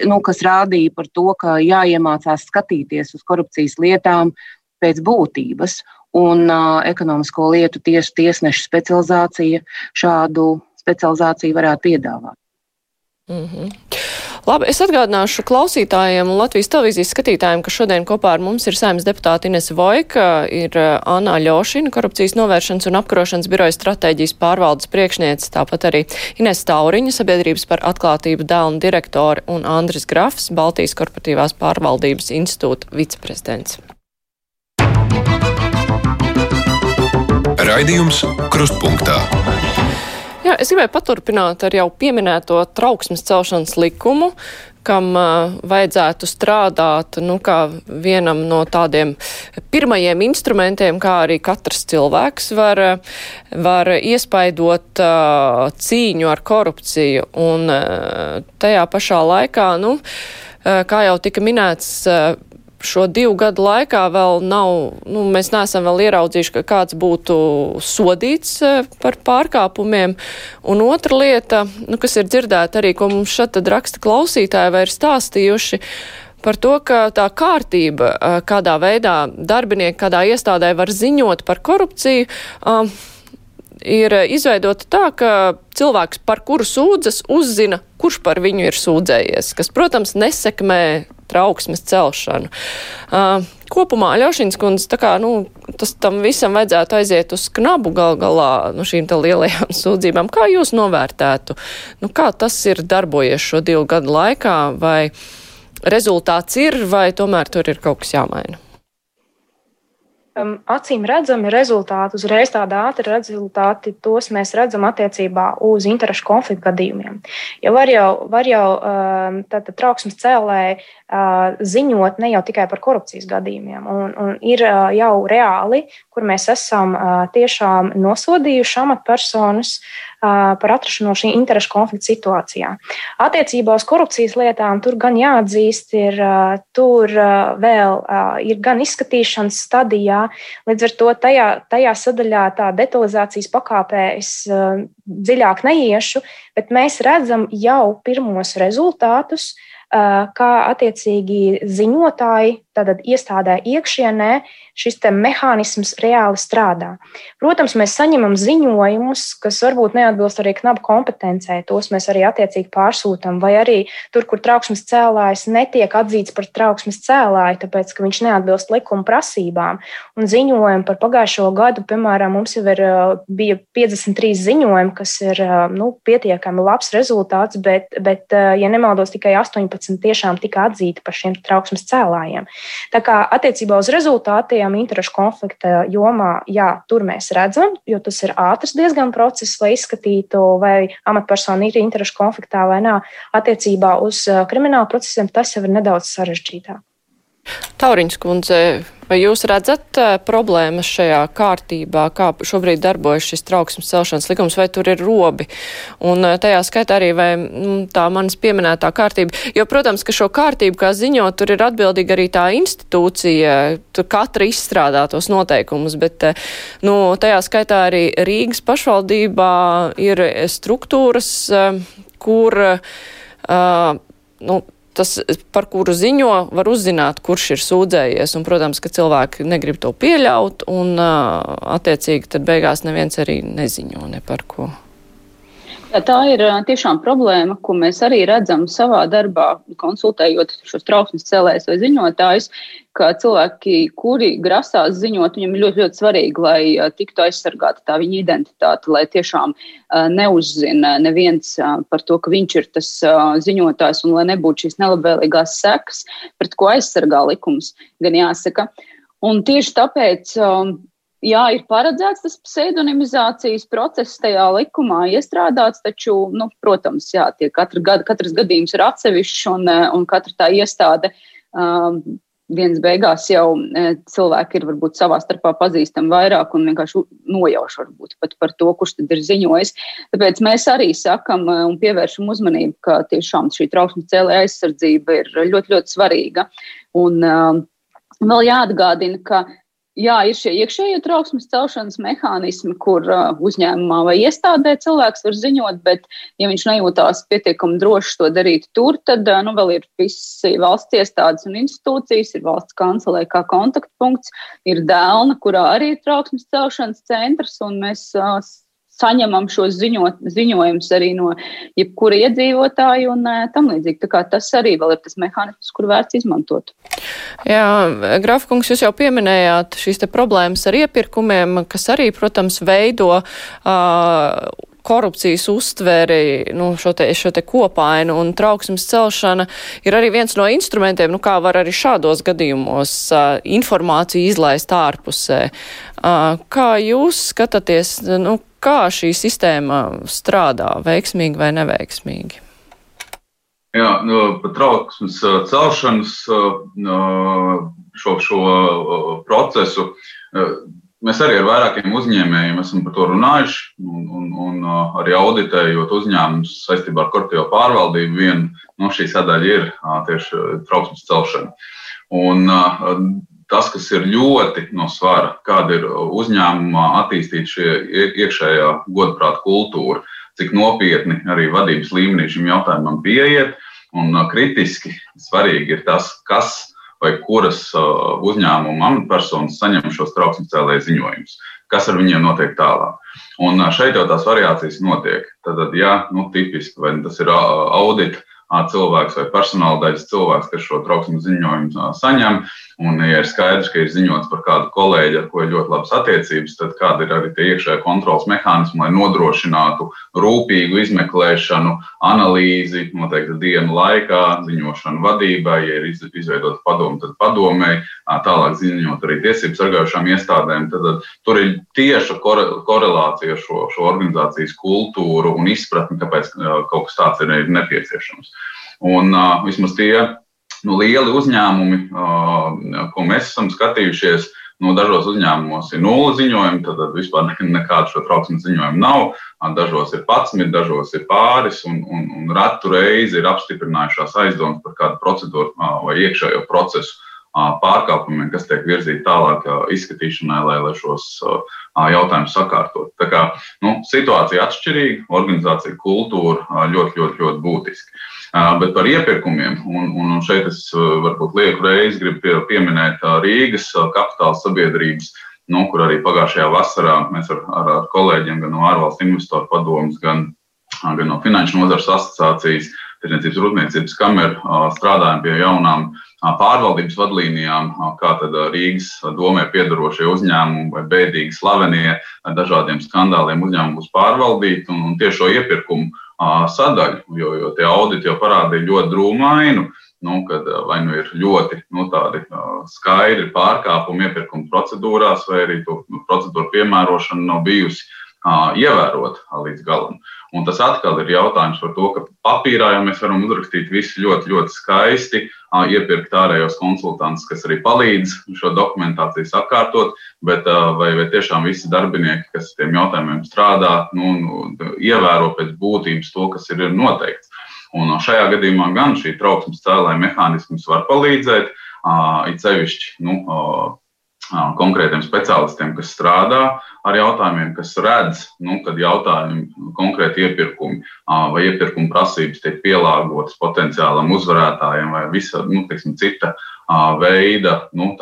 nu, kas rādīja par to, ka jāiemācās skatīties uz korupcijas lietām pēc būtības. Un uh, ekonomisko lietu tiesu tiesnešu specializācija šādu specializāciju varētu piedāvāt. Mm -hmm. Labi, es atgādināšu klausītājiem un Latvijas televīzijas skatītājiem, ka šodien kopā ar mums ir saimnes deputāta Ines Vojka, ir uh, Anā Ļošina, korupcijas novēršanas un apkarošanas biroja stratēģijas pārvaldes priekšniece, tāpat arī Ines Tauriņa, sabiedrības par atklātību dēlna direktori un Andris Grafs, Baltijas korporatīvās pārvaldības institūta viceprezidents. Raidījums Krustpunktā. Jā, es gribēju paturpināt ar jau pieminēto trauksmes celšanas likumu, kam uh, vajadzētu strādāt nu, kā vienam no tādiem pirmajiem instrumentiem, kā arī katrs cilvēks var, var iespaidot uh, cīņu ar korupciju. Un uh, tajā pašā laikā, nu, kā jau tika minēts, šo divu gadu laikā vēl nav, nu, mēs neesam vēl ieraudzījuši, ka kāds būtu sodīts e, par pārkāpumiem. Un otra lieta, nu, kas ir dzirdēta arī, ko mums šeit raksta klausītāji vai ir stāstījuši, par to, ka tā kārtība, e, kādā veidā darbinieki kādā iestādē var ziņot par korupciju, um, ir izveidota tā, ka cilvēks, par kuru sūdzas, uzzina, kurš par viņu ir sūdzējies, kas, protams, nesekmē trauksmes celšanu. Uh, kopumā Ļaušins kundze, tā kā, nu, tas tam visam vajadzētu aiziet uz knabu gal galā, nu, šīm te lielajām sūdzībām. Kā jūs novērtētu, nu, kā tas ir darbojies šo divu gadu laikā, vai rezultāts ir, vai tomēr tur ir kaut kas jāmaina? um, acīm redzami rezultāti, uzreiz tādi ātri rezultāti, tos mēs redzam attiecībā uz interešu konfliktu gadījumiem. Ja var jau, var jau um, tātad trauksmes cēlēji ziņot ne jau tikai par korupcijas gadījumiem, un, un ir uh, jau reāli, kur mēs esam uh, tiešām nosodījuši amatpersonas par atrašanos šī interešu konflikta situācijā. Attiecībā uz korupcijas lietām tur gan jāatzīst, ir tur vēl ir gan izskatīšanas stadijā, līdz ar to tajā, tajā sadaļā tā detalizācijas pakāpē es dziļāk neiešu, bet mēs redzam jau pirmos rezultātus kā attiecīgi ziņotāji, tātad iestādē iekšienē, šis mehānisms reāli strādā. Protams, mēs saņemam ziņojumus, kas varbūt neatbilst arī knapu kompetencē. Tos mēs arī attiecīgi pārsūtām, vai arī tur, kur trauksmes cēlājs netiek atzīts par trauksmes cēlāju, tāpēc ka viņš neatbilst likuma prasībām. Un ziņojumi par pagājušo gadu, piemēram, mums jau ir, bija 53 ziņojumi, kas ir nu, pietiekami labs rezultāts, bet, bet ja nemaldos, tikai 18 tiešām tika atzīti par šiem trauksmes cēlājiem. Tā kā attiecībā uz rezultātiem interešu konflikta jomā, jā, tur mēs redzam, jo tas ir ātrs diezgan process, lai izskatītu, vai amatpersona ir interešu konfliktā vai nē. Attiecībā uz kriminālu procesiem tas jau ir nedaudz sarežģītāk. Tauriņš kundze, vai jūs redzat uh, problēmas šajā kārtībā, kā šobrīd darbojas šis trauksmes celšanas likums, vai tur ir robi? Un uh, tajā skaitā arī, vai mm, tā manis pieminētā kārtība, jo, protams, ka šo kārtību, kā ziņo, tur ir atbildīga arī tā institūcija, tur katra izstrādā tos noteikumus, bet, uh, nu, tajā skaitā arī Rīgas pašvaldībā ir struktūras, kur, nu, tas, par kuru ziņo, var uzzināt, kurš ir sūdzējies. Un, protams, ka cilvēki negrib to pieļaut, un attiecīgi tad beigās neviens arī neziņo ne par ko. Tā ir tiešām problēma, ko mēs arī redzam savā darbā, konsultējot šos trauksmes cēlējus vai ziņotājus, ka cilvēki, kuri grasās ziņot, viņiem ir ļoti, ļoti svarīgi, lai tiktu aizsargāta tā viņa identitāte, lai tiešām neuzzina neviens par to, ka viņš ir tas ziņotājs un lai nebūtu šīs nelabvēlīgās sekas, pret ko aizsargā likums, gan jāsaka. Un tieši tāpēc jā, ir paredzēts tas pseidonimizācijas process tajā likumā iestrādāts, taču, nu, protams, jā, tie katra gada, katrs gadījums ir atsevišķs un, un katra tā iestāde. Um, Dienas beigās jau cilvēki ir varbūt savā starpā pazīstami vairāk un vienkārši nojauši varbūt pat par to, kurš tad ir ziņojis. Tāpēc mēs arī sakam un pievēršam uzmanību, ka tiešām šī trauksmes cēlē aizsardzība ir ļoti, ļoti svarīga. Un uh, vēl jāatgādina, ka Jā, ir šie iekšējie trauksmes celšanas mehānismi, kur uh, uzņēmumā vai iestādē cilvēks var ziņot, bet, ja viņš nejūtās pietiekami droši to darīt tur, tad uh, nu, vēl ir visi valsts iestādes un institūcijas, ir valsts kancelē kā kontaktpunkts, ir dēlna, kurā arī ir trauksmes celšanas centrs, un mēs uh, saņemam šos ziņot, ziņojumus arī no jebkura iedzīvotāja un tam līdzīgi. Tas arī vēl ir tas mehānisms, kur vērts izmantot. Jā, Grafkungs, jūs jau pieminējāt šīs problēmas ar iepirkumiem, kas arī, protams, veido uh, korupcijas uztveri, nu, šo te, šo te kopainu un trauksmes celšana ir arī viens no instrumentiem, nu, kā var arī šādos gadījumos uh, informāciju izlaist ārpusē. Uh, kā jūs skatāties, nu, kā šī sistēma strādā, veiksmīgi vai neveiksmīgi? Jā, nu, trauksmes celšanas šo, šo procesu mēs arī ar vairākiem uzņēmējiem esam par to runājuši, un, un, un arī auditējot uzņēmumus saistībā ar korporatīvo pārvaldību, viena no šī sadaļa ir tieši trauksmes celšana. Un tas, kas ir ļoti no svara, kāda ir uzņēmumā attīstīta šī iekšējā godprāta kultūra, cik nopietni arī vadības līmenī šim jautājumam pieiet. Un kritiski svarīgi ir tas, kas vai kuras uzņēmuma amatpersonas saņem šos trauksmes cēlēju ziņojumus, kas ar viņiem notiek tālāk. Un šeit jau tās variācijas notiek. Tad, ja nu, tipiski, vai tas ir audita cilvēks vai personāla daļas cilvēks, kas šo trauksmes ziņojumu saņem. Un, ja ir skaidrs, ka ir ziņots par kādu kolēģi, ar ko ir ļoti labas attiecības, tad kāda ir arī tie iekšējā kontrols mehānismi, lai nodrošinātu rūpīgu izmeklēšanu, analīzi noteikti dienu laikā, ziņošanu vadībai, ja ir izveidota padoma, tad padomēji, tālāk ziņot arī tiesību sargājušām iestādēm. Tad, tad tur ir tieša korelācija ar šo, šo organizācijas kultūru un izpratni, kāpēc kaut kas tāds ir nepieciešams. Un uh, vismaz tie nu, lieli uzņēmumi, ko mēs esam skatījušies, nu, dažos uzņēmumos ir nulle ziņojumi, tad vispār nekādu šo trauksmes ziņojumu nav. Dažos ir 11, dažos ir pāris, un, un, un ratu reizi ir apstiprinājušās aizdomas par kādu procedūru vai iekšējo procesu pārkāpumiem, kas tiek virzīti tālāk izskatīšanai, lai, lai šos jautājumus sakārtot. Tā kā nu, situācija atšķirīga, organizācija kultūra ļoti, ļoti, ļoti būtiski. Bet par iepirkumiem, un, un šeit es varbūt lieku reizi gribu pieminēt Rīgas kapitāla sabiedrības, nu, kur arī pagājušajā vasarā mēs ar, ar, ar kolēģiem gan no ārvalstu investoru padomus, gan, gan no Finanšu nozares asociācijas, Tirniecības rūpniecības kameru strādājam pie jaunām pārvaldības vadlīnijām, kā Rīgas domē piedarošie uzņēmumi vai bēdīgi slavenie ar dažādiem skandāliem uzņēmumi būs pārvaldīti un, un tieši šo iepirkumu sadaļu, jo, jo tie auditi jau parādīja ļoti drūmainu, nu, kad vai nu ir ļoti nu, skaidri pārkāpumi iepirkuma procedūrās, vai arī to procedūru piemērošana nav bijusi ievērota līdz galam. Un tas atkal ir jautājums par to, ka papīrā jau mēs varam uzrakstīt visu ļoti, ļoti skaisti, iepirkt ārējos konsultantus, kas arī palīdz šo dokumentāciju sakārtot, bet vai, vai tiešām visi darbinieki, kas tiem jautājumiem strādā, nu, nu, ievēro pēc būtības to, kas ir noteikts. Un šajā gadījumā gan šī trauksmes cēlāja mehānisms var palīdzēt, it sevišķi nu, konkrētiem speciālistiem, kas strādā ar jautājumiem, kas redz, nu, kad jautājumi, konkrēti iepirkumi vai iepirkuma prasības tiek pielāgotas potenciālam uzvarētājiem vai visa nu, teiksim, cita veida nu,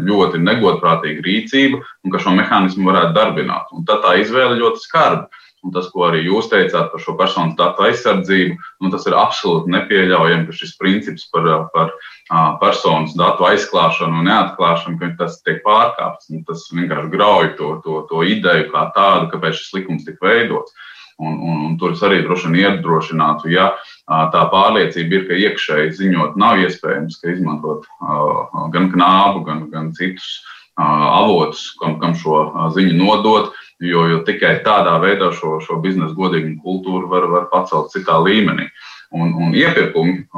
ļoti negodprātīga rīcība, un ka šo mehānismu varētu darbināt. Un tad tā izvēle ļoti skarba. Un tas, ko arī jūs teicāt par šo personas datu aizsardzību, nu, tas ir absolūti nepieļaujami, ka šis princips par, par personas datu aizklāšanu un neatklāšanu, ka tas tiek pārkāpts. Nu, tas vienkārši grauj to, to, to ideju kā tādu, kāpēc šis likums tika veidots. Un, un, un tur es arī droši vien iedrošinātu, ja tā pārliecība ir, ka iekšēji ziņot nav iespējams, ka izmantot gan knābu, gan, gan citus avotus, kam, kam šo ziņu nodot jo, jo tikai tādā veidā šo, šo biznesa godīgumu kultūru var, var pacelt citā līmenī. Un, un iepirkumi,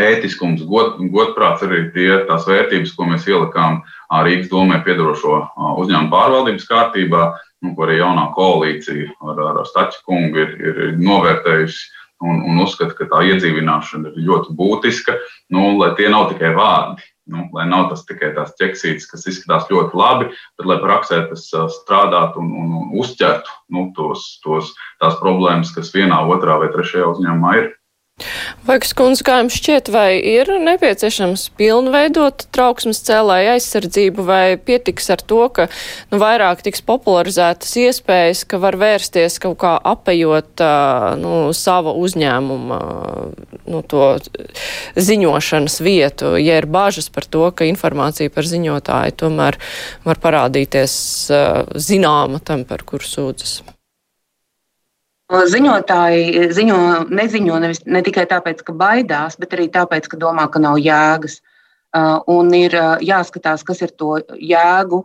ētiskums, god, godprāts arī tie tās vērtības, ko mēs ielikām Rīgas domē piedarošo uzņēmumu pārvaldības kārtībā, nu, ko arī jaunā koalīcija ar, ar Staču kungu ir, ir novērtējusi. Un, un uzskata, ka tā iedzīvināšana ir ļoti būtiska, nu, lai tie nav tikai vārdi. Nu, lai nav tas tikai tās ķeksītes, kas izskatās ļoti labi, bet lai praksē tas strādātu un, un, un uzķertu nu, tos, tos, tās problēmas, kas vienā, otrā vai trešajā uzņēmumā ir. Vaigas kundze, kā jums šķiet, vai ir nepieciešams pilnveidot trauksmes cēlāju aizsardzību, vai pietiks ar to, ka nu, vairāk tiks popularizētas iespējas, ka var vērsties kaut kā apējot nu, savu uzņēmumu nu, to ziņošanas vietu, ja ir bažas par to, ka informācija par ziņotāju tomēr var parādīties zināma tam, par kur sūdzas. Ziņotāji ziņo, neziņo nevis, ne tikai tāpēc, ka baidās, bet arī tāpēc, ka domā, ka nav jēgas. Uh, un ir uh, jāskatās, kas ir to jēgu,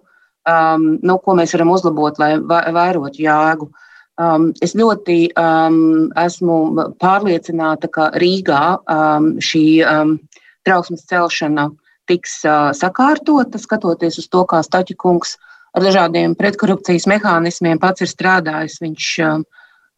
um, nu, ko mēs varam uzlabot, lai vairotu jēgu. Um, es ļoti um, esmu pārliecināta, ka Rīgā um, šī um, trauksmes celšana tiks uh, sakārtota, skatoties uz to, kā Staķikungs ar dažādiem pretkorupcijas mehānismiem pats ir strādājis. Viņš uh,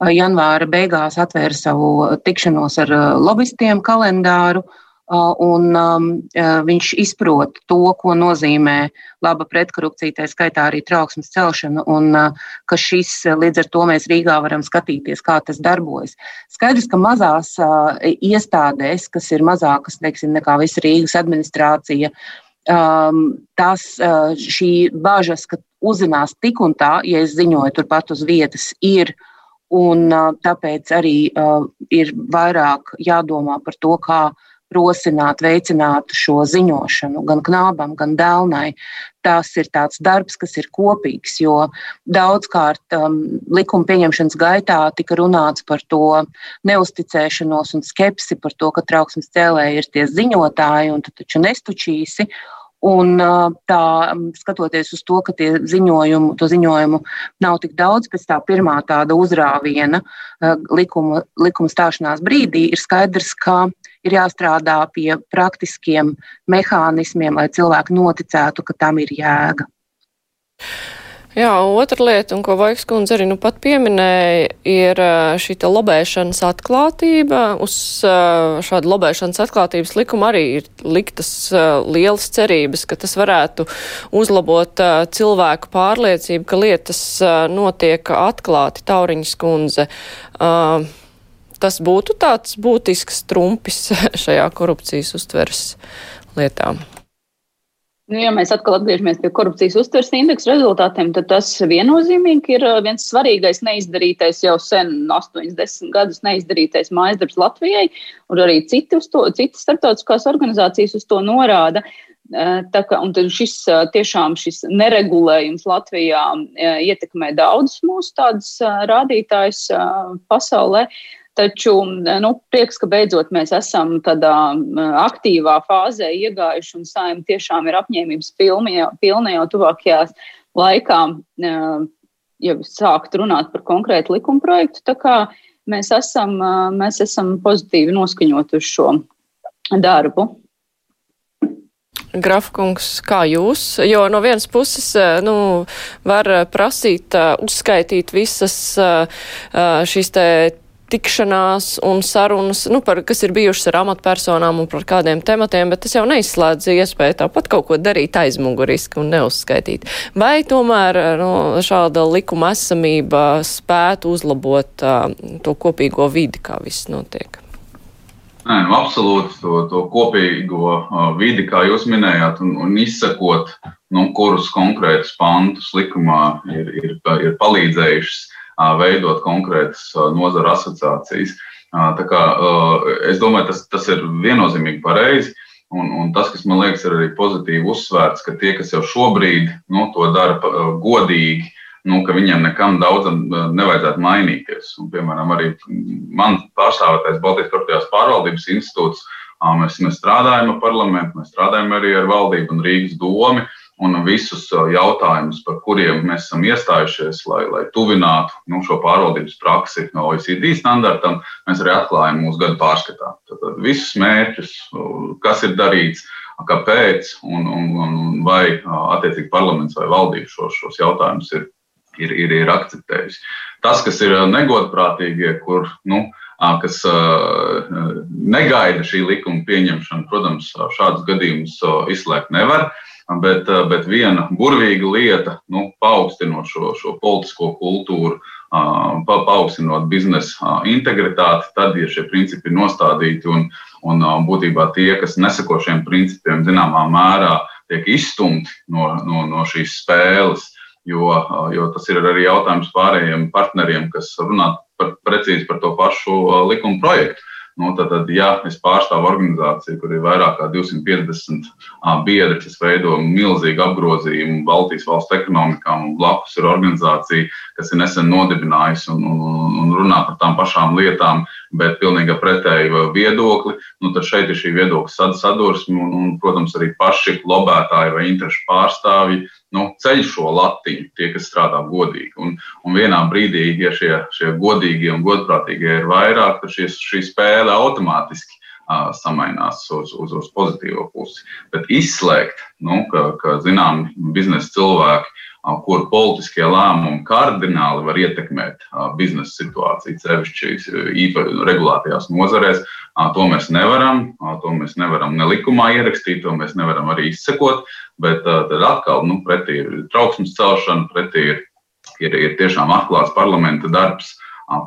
janvāra beigās atvēra savu tikšanos ar lobbystiem kalendāru. Un um, viņš izprot to, ko nozīmē laba pretkorupcija, tā skaitā arī trauksmes celšana, un uh, ka šis līdz ar to mēs Rīgā varam skatīties, kā tas darbojas. Skaidrs, ka mazās uh, iestādēs, kas ir mazākas, teiksim, nekā visa Rīgas administrācija, um, tas uh, šī bažas, ka uzzinās tik un tā, ja es ziņoju turpat uz vietas, ir uh, Un, tāpēc arī uh, ir vairāk jādomā par to, kā rosināt, veicināt šo ziņošanu gan knābam, gan dēlnai. Tas ir tāds darbs, kas ir kopīgs, jo daudzkārt um, likuma pieņemšanas gaitā tika runāts par to neusticēšanos un skepsi par to, ka trauksmes cēlēji ir tie ziņotāji un tu taču nestučīsi. Un tā, skatoties uz to, ka ziņojumu, to ziņojumu nav tik daudz, pēc tā pirmā tāda uzrāviena likuma, likuma stāšanās brīdī, ir skaidrs, ka ir jāstrādā pie praktiskiem mehānismiem, lai cilvēki noticētu, ka tam ir jēga. Jā, otra lieta, un ko Vaigs kundze arī nu pat pieminēja, ir šī lobēšanas atklātība. Uz šādu lobēšanas atklātības likumu arī ir liktas lielas cerības, ka tas varētu uzlabot cilvēku pārliecību, ka lietas notiek atklāti. Tauriņas kundze. Tas būtu tāds būtisks trumpis šajā korupcijas uztveres lietām. Nu, ja mēs atkal atgriežamies pie korupcijas uztveres indeksa rezultātiem, tad tas viennozīmīgi ir uh, viens svarīgais neizdarītais jau sen, 80 gadus neizdarītais mājas darbs Latvijai, un arī citas starptautiskās organizācijas uz to norāda. Uh, tā kā, šis uh, tiešām šis neregulējums Latvijā ietekmē daudzus mūsu tādus rādītājus pasaulē. Taču nu, prieks, ka beidzot mēs esam tādā aktīvā fāzē iegājuši un saim tiešām ir apņēmības pilna, jau tuvākajās laikā jau sākt runāt par konkrētu likumprojektu. Mēs esam, mēs esam pozitīvi noskaņot uz šo darbu. Grafkungs, kā jūs? Jo no vienas puses, nu, var prasīt, uzskaitīt visas šīs te tikšanās un sarunas, nu, par, kas ir bijušas ar amatpersonām un par kādiem tematiem, bet tas jau neizslēdz iespēju tāpat kaut ko darīt aizmuguriski un neuzskaitīt. Vai tomēr nu, šāda likuma esamība spētu uzlabot uh, to kopīgo vidi, kā viss notiek? Nē, nu, absolūti to, to kopīgo uh, vidi, kā jūs minējāt, un, un izsekot, nu, kurus konkrētus pantus likumā ir, ir, ir palīdzējušas veidot konkrētas nozara asociācijas. Tā kā, es domāju, tas, tas ir viennozīmīgi pareizi. Un, un tas, kas man liekas, ir arī pozitīvi uzsvērts, ka tie, kas jau šobrīd nu, to dara godīgi, nu, ka viņiem nekam daudzam nevajadzētu mainīties. Un, piemēram, arī man pārstāvētais Baltijas Korporatīvās pārvaldības institūts, mēs, mēs strādājam ar parlamentu, mēs strādājam arī ar valdību un Rīgas domu un visus uh, jautājumus, par kuriem mēs esam iestājušies, lai, lai tuvinātu nu, šo pārvaldības praksi no OECD standartam, mēs arī atklājam mūsu gadu pārskatā. Tad visus mērķus, uh, kas ir darīts, kāpēc, un, un, un vai uh, attiecīgi parlaments vai valdība šos, šos jautājumus ir, ir, ir, ir akceptējusi. Tas, kas ir negodprātīgie, kur nu, kas negaida šī likuma pieņemšanu, protams, šādus gadījumus izslēgt nevar. Bet, eh, bet viena burvīga lieta, nu, paaugstinot šo, šo politisko kultūru, pa, paaugstinot biznesa integritāti, tad, ja šie principi ir nostādīti un, un būtībā tie, kas neseko šiem principiem, zināmā mērā tiek izstumti no, no, no šīs spēles, jo, jo tas ir arī jautājums pārējiem partneriem, kas runā par, precīzi par to pašu likuma projektu. Nu, tad, tad, ja es pārstāvu organizāciju, kur ir vairāk kā 250 biedri, kas veido milzīgu apgrozījumu Baltijas valstu ekonomikā, un blakus ir organizācija, kas ir nesen nodibinājusi un, un, un runā par tām pašām lietām, bet pilnīgi pretēju viedokli, nu, tad šeit ir šī viedokļa sadursme un, un, protams, arī paši lobētāji vai interešu pārstāvji nu, ceļ šo latiņu, tie, kas strādā godīgi. Un, un vienā brīdī, ja šie, šie godīgie un godprātīgie ir vairāk, tad šie, šī spēle automātiski uh, samainās uz, uz, uz pozitīvo pusi. Bet izslēgt, nu, ka, ka zināmi biznesa cilvēki kur politiskie lēmumi kardināli var ietekmēt biznesa situāciju, sevišķi īpaši regulētajās nozarēs. To mēs nevaram, to mēs nevaram ne likumā ierakstīt, to mēs nevaram arī izsekot, bet tad atkal nu, pretī ir trauksmes celšana, pretī ir, ir, ir tiešām atklāts parlamenta darbs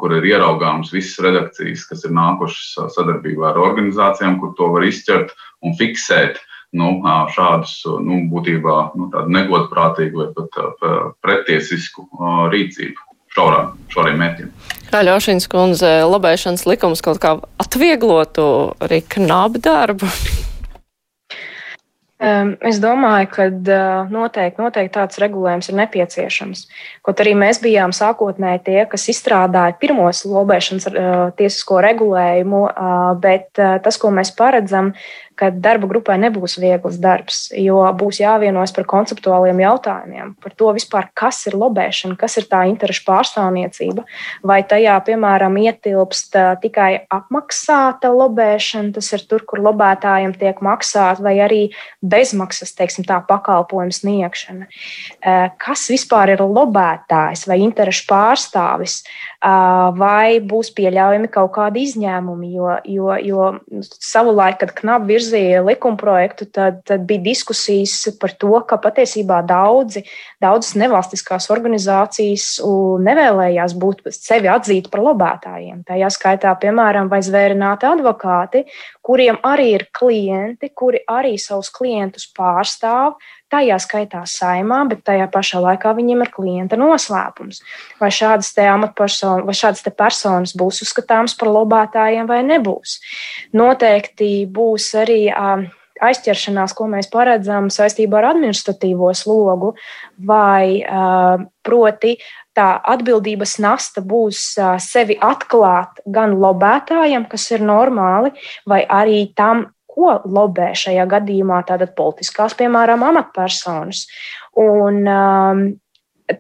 kur ir ieraugāmas visas redakcijas, kas ir nākušas sadarbībā ar organizācijām, kur to var izķert un fiksēt nu, šādus nu, būtībā nu, negodprātīgu vai pat pretiesisku rīcību šaurām, šauriem mērķiem. Kā Ļaušins kundze, lobēšanas likums kaut kā atvieglotu arī knabu darbu? Es domāju, ka noteikti, noteikti tāds regulējums ir nepieciešams. Kaut arī mēs bijām sākotnēji tie, kas izstrādāja pirmos lobēšanas tiesisko regulējumu, bet tas, ko mēs paredzam, ka darba grupai nebūs viegls darbs, jo būs jāvienojas par konceptuāliem jautājumiem, par to vispār, kas ir lobēšana, kas ir tā interešu pārstāvniecība, vai tajā, piemēram, ietilpst tikai apmaksāta lobēšana, tas ir tur, kur lobētājiem tiek maksāta, vai arī bezmaksas teiksim, tā, pakalpojumu sniegšana. Kas vispār ir lobētājs vai interešu pārstāvis, vai būs pieļaujami kaut kādi izņēmumi? Jo, jo, jo savulaik, kad Knab virzīja likumprojektu, tad, tad bija diskusijas par to, ka patiesībā daudzi, daudzas nevalstiskās organizācijas nevēlējās būt sevi atzīt par lobētājiem. Tajā skaitā, piemēram, vai zvērināti advokāti, kuriem arī ir klienti, kuri arī savus klientus pārstāv, tajā skaitā saimā, bet tajā pašā laikā viņiem ir klienta noslēpums. Vai šādas amatpersonas, vai šādas personas būs uzskatāmas par lobētājiem vai nebūs. Noteikti būs arī. Aizķeršanās, ko mēs paredzam saistībā ar administratīvo slogu, vai proti tā atbildības nasta būs sevi atklāt gan lobētājiem, kas ir normāli, vai arī tam, ko lobē šajā gadījumā tātad politiskās, piemēram, amatpersonas. Un, um,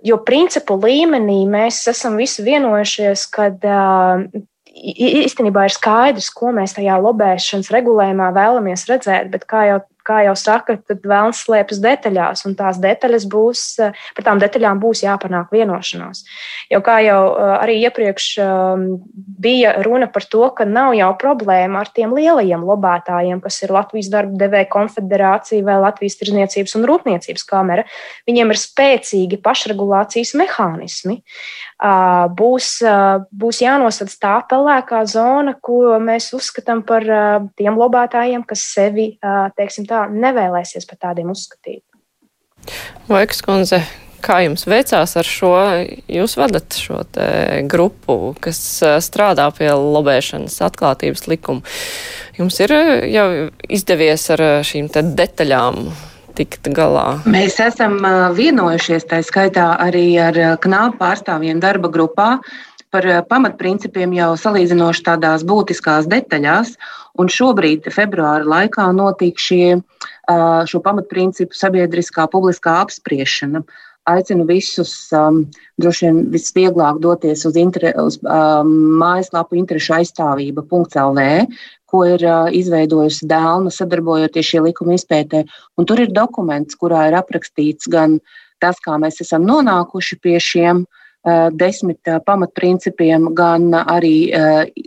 jo principu līmenī mēs esam visi vienojušies, ka uh, īstenībā ir skaidrs, ko mēs tajā lobēšanas regulējumā vēlamies redzēt, bet kā jau kā jau saka, tad vēlams slēpjas detaļās, un tās detaļas būs, par tām detaļām būs jāpanāk vienošanās. Jo kā jau arī iepriekš bija runa par to, ka nav jau problēma ar tiem lielajiem lobētājiem, kas ir Latvijas darba devēja konfederācija vai Latvijas tirzniecības un rūpniecības kamera. Viņiem ir spēcīgi pašregulācijas mehānismi. Būs, būs jānosaka tā pelēkā zona, ko mēs uzskatām par tiem lobētājiem, kas sevi, teiksim, tā nevēlēsies par tādiem uzskatīt. Vaiks kundze, kā jums veicās ar šo? Jūs vadat šo grupu, kas strādā pie lobēšanas atklātības likuma. Jums ir jau izdevies ar šīm detaļām tikt galā? Mēs esam vienojušies, tā skaitā arī ar knāpu pārstāvjiem darba grupā par pamatprincipiem jau salīdzinoši tādās būtiskās detaļās. Un šobrīd, februāra laikā, notiek šie, šo pamatprincipu sabiedriskā publiskā apspriešana. Aicinu visus, um, droši vien visvieglāk doties uz, inter, uz um, mājaslapu interešu aizstāvība.lv, ko ir uh, izveidojusi Dēlna, sadarbojoties šie likuma izpētē. Un tur ir dokuments, kurā ir aprakstīts gan tas, kā mēs esam nonākuši pie šiem uh, desmit uh, pamatprincipiem, gan arī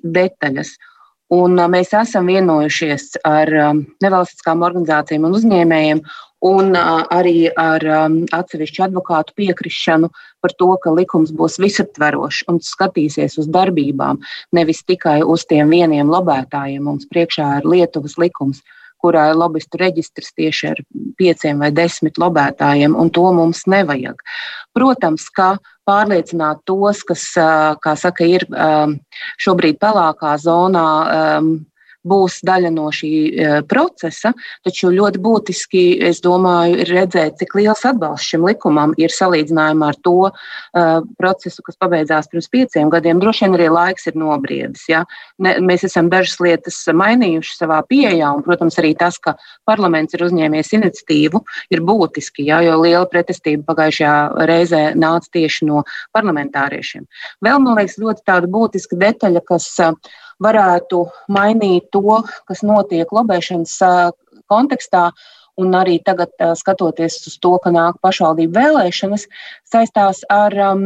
detaļas. Un mēs esam vienojušies ar nevalstiskām organizācijām un uzņēmējiem, un arī ar atsevišķu advokātu piekrišanu par to, ka likums būs visaptverošs un skatīsies uz darbībām, nevis tikai uz tiem vieniem lobētājiem. Mums priekšā ir Lietuvas likums, kurā ir lobbyistu reģistrs tieši ar pieciem vai desmit lobētājiem, un to mums nevajag. Protams, ka pārliecināt tos, kas, kā saka, ir šobrīd pelēkā zonā, būs daļa no šī e, procesa, taču ļoti būtiski, es domāju, ir redzēt, cik liels atbalsts šim likumam ir salīdzinājumā ar to uh, procesu, kas pabeidzās pirms pieciem gadiem. Droši vien arī laiks ir nobriedis. Ja? Ne, mēs esam dažas lietas mainījuši savā pieejā, un, protams, arī tas, ka parlaments ir uzņēmies iniciatīvu, ir būtiski, ja? jo liela pretestība pagājušajā reizē nāca tieši no parlamentāriešiem. Vēl, man liekas, ļoti tāda būtiska detaļa, kas uh, varētu mainīt to, kas notiek lobēšanas kontekstā. Un arī tagad, skatoties uz to, ka nāk pašvaldību vēlēšanas, saistās ar um,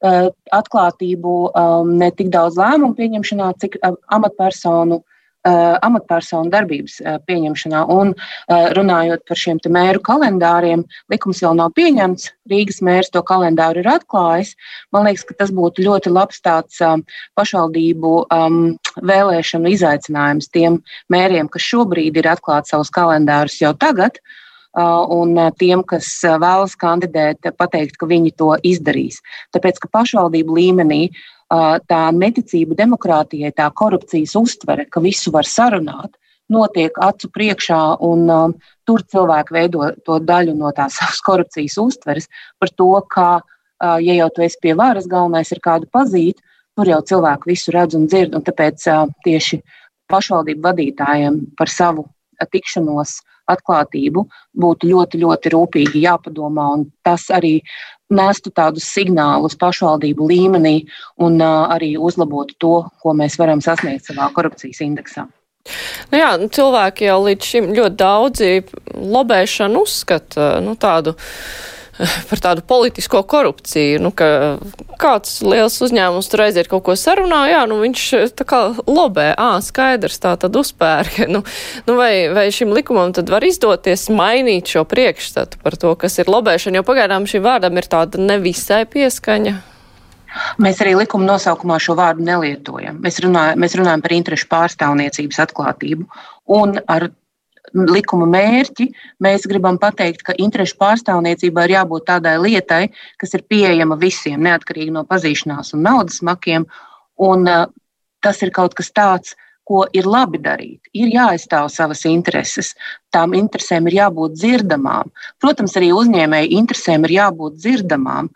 atklātību um, ne tik daudz lēmumu pieņemšanā, cik amatpersonu uh, amatpersonu darbības uh, pieņemšanā. Un uh, runājot par šiem mēru kalendāriem, likums vēl nav pieņemts. Rīgas mērs to kalendāru ir atklājis. Man liekas, ka tas būtu ļoti labs tāds pašvaldību um, vēlēšanu izaicinājums tiem mēriem, kas šobrīd ir atklāti savus kalendārus jau tagad. Un tiem, kas vēlas kandidēt, pateikt, ka viņi to izdarīs. Tāpēc, ka pašvaldību līmenī uh, tā neticība demokrātijai, tā korupcijas uztvere, ka visu var sarunāt, notiek acu priekšā, un um, tur cilvēki veido to daļu no tās savas korupcijas uztveres par to, ka, uh, ja jau tu esi pie varas, galvenais ir kādu pazīt, tur jau cilvēki visu redz un dzird, un tāpēc uh, tieši pašvaldību vadītājiem par savu tikšanos atklātību būtu ļoti, ļoti rūpīgi jāpadomā, tas arī nestu tādus signālus pašvaldību līmenī un arī uzlabotu to, ko mēs varam sasniegt savā korupcijas indeksā. Nu jā, nu, cilvēki jau līdz šim ļoti daudzi lobēšanu uzskata nu, tādu par tādu politisko korupciju, nu, ka kāds liels uzņēmums tur aiziet kaut ko sarunā, jā, nu viņš tā kā lobē, ā, skaidrs, tā tad uzpērk. Nu, nu vai, vai šim likumam tad var izdoties mainīt šo priekšstatu par to, kas ir lobēšana, jo pagaidām šim vārdam ir tāda nevisai pieskaņa. Mēs arī likuma nosaukumā šo vārdu nelietojam. Mēs runājam, mēs runājam par interešu pārstāvniecības atklātību. Un ar likuma mērķi mēs gribam pateikt, ka interešu pārstāvniecībā ir jābūt tādai lietai, kas ir pieejama visiem, neatkarīgi no pazīšanās un naudas makiem. Un, uh, tas ir kaut kas tāds, ko ir labi darīt. Ir jāaizstāv savas intereses. Tām interesēm ir jābūt dzirdamām. Protams, arī uzņēmēju interesēm ir jābūt dzirdamām.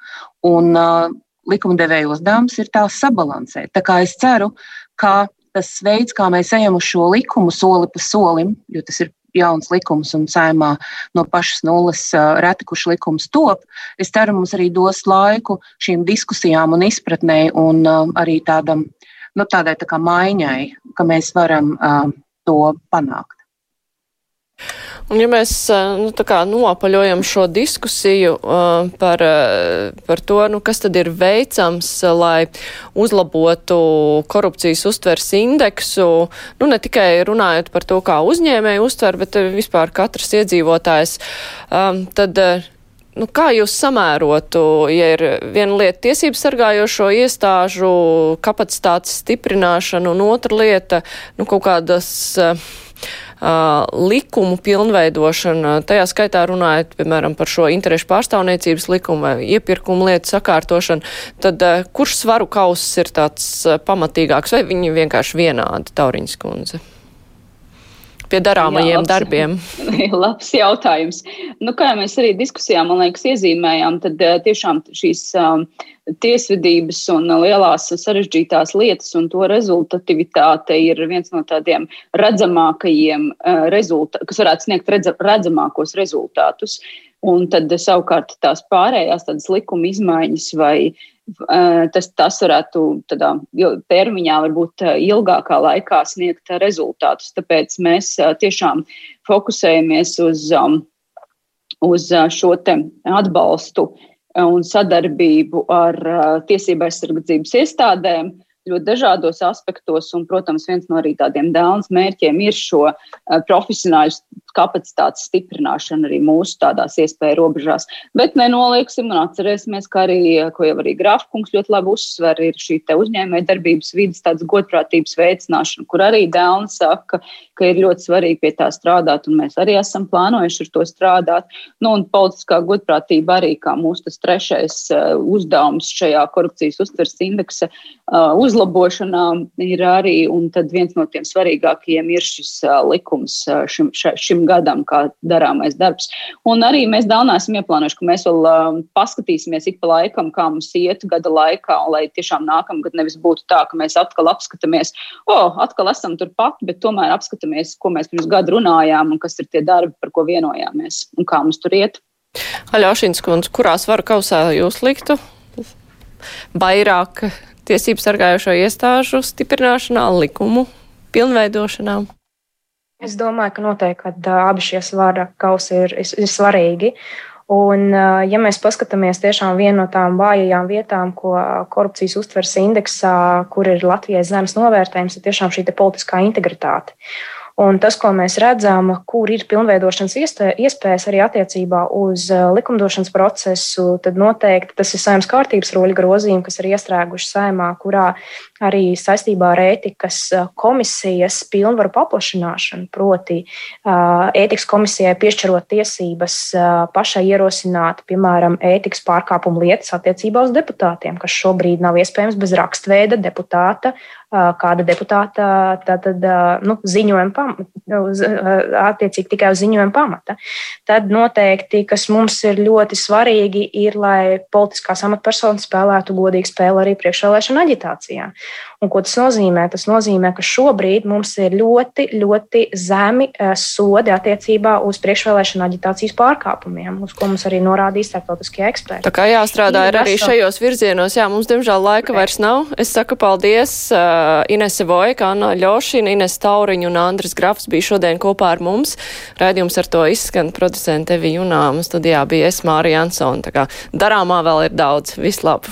Un, uh, likumdevēja uzdevums ir tās sabalansēt. Tā kā es ceru, ka tas veids, kā mēs ejam uz šo likumu, soli pa solim, jo tas ir jauns likums un saimā no pašas nulles reti kurš likums top. Es ceru, mums arī dos laiku šīm diskusijām un izpratnē un arī tādam, nu, tādai tā kā maiņai, ka mēs varam to panākt. Un, ja mēs nu, nopaļojam šo diskusiju uh, par, par to, nu, kas tad ir veicams, lai uzlabotu korupcijas uztvers indeksu, nu, ne tikai runājot par to, kā uzņēmēji uztver, bet vispār katrs iedzīvotājs, tad Nu, kā jūs samērotu, ja ir viena lieta tiesību sargājošo iestāžu kapacitātes stiprināšana un otra lieta nu, kaut kādas uh, likumu pilnveidošana, tajā skaitā runājot, piemēram, par šo interešu pārstāvniecības likumu vai iepirkumu lietu sakārtošanu, tad kurš svaru kauss ir tāds pamatīgāks vai viņi vienkārši vienādi, Tauriņas kundze? Pie darāmajiem Jā, labs, darbiem? labs jautājums. Nu, kā jau mēs arī diskusijā, man liekas, iezīmējām, tad tiešām šīs um, tiesvedības un lielās sarežģītās lietas un to rezultatīvitāte ir viens no tādiem redzamākajiem, uh, rezultā, kas varētu sniegt redza, redzamākos rezultātus. Un tad savukārt tās pārējās tādas likuma izmaiņas vai uh, tas, tas varētu tādā termiņā, varbūt uh, ilgākā laikā sniegt rezultātus. Tāpēc mēs tiešām fokusējamies uz, um, uz šo atbalstu uh, un sadarbību ar tiesību aizsardzības iestādēm ļoti dažādos aspektos. Un, protams, viens no arī tādiem dēlnes mērķiem ir šo profesionāļu kapacitātes stiprināšana arī mūsu tādās iespēju robežās. Bet nenolieksim un atcerēsimies, ka arī, ko jau arī Grāfkungs ļoti labi uzsver, ir šī uzņēmēja darbības vidas tādas godprātības veicināšana, kur arī Dēlna saka, ka ir ļoti svarīgi pie tā strādāt, un mēs arī esam plānojuši ar to strādāt. Nu, un politiskā godprātība arī kā mūsu tas trešais uh, uzdevums šajā korupcijas uztvers indeksa uh, uzlabošanā ir arī, un tad viens no tiem svarīgākajiem ir šis uh, likums šim, šim šim gadam, kā darāmais darbs. Un arī mēs Dānā esam ieplānojuši, ka mēs vēl uh, paskatīsimies ik pa laikam, kā mums iet gada laikā, lai tiešām nākamgad nevis būtu tā, ka mēs atkal apskatāmies, o, oh, atkal esam turpat, bet tomēr apskatāmies, ko mēs pirms gada runājām un kas ir tie darbi, par ko vienojāmies un kā mums tur iet. Aļošins kundze, kurā svaru kausā jūs liktu vairāk tiesību sargājošo iestāžu stiprināšanā, likumu pilnveidošanā? Es domāju, ka noteikti ka abi šie svara kausi ir, ir, svarīgi. Un, ja mēs paskatāmies tiešām vienu no tām vājajām vietām, ko korupcijas uztveres indeksā, kur ir Latvijas zemes novērtējums, ir tiešām šī politiskā integritāte. Un tas, ko mēs redzam, kur ir pilnveidošanas iespējas arī attiecībā uz eh, likumdošanas procesu, tad noteikti tas ir saimnes kārtības roļa grozījumi, kas ir iestrēguši saimā, kurā arī saistībā ar ētikas eh, komisijas pilnvaru paplašināšanu, proti eh, ētikas komisijai piešķirot tiesības pašai ierosināt, piemēram, ētikas pārkāpumu lietas attiecībā uz deputātiem, kas šobrīd nav iespējams bez rakstveida deputāta kāda deputāta tātad, nu, ziņojuma pamata, attiecīgi tikai uz ziņojuma pamata. Tad noteikti, kas mums ir ļoti svarīgi, ir, lai politiskās amatpersonas spēlētu godīgu spēli arī priekšvēlēšana aģitācijā. Un ko tas nozīmē? Tas nozīmē, ka šobrīd mums ir ļoti, ļoti zemi sodi attiecībā uz priekšvēlēšana aģitācijas pārkāpumiem, uz ko mums arī norādīja starptautiskie eksperti. Tā kā jāstrādā ir arī šajos virzienos, jā, mums diemžēl laika vairs nav. Es saku paldies uh, Inese Vojka, Anna Ļošina, Ines Tauriņa un Andris Grafs bija šodien kopā ar mums. Raidījums ar to izskan producente Evi Junām. Studijā bija es Mārija Ansona. Tā kā darāmā vēl ir daudz. Vislab!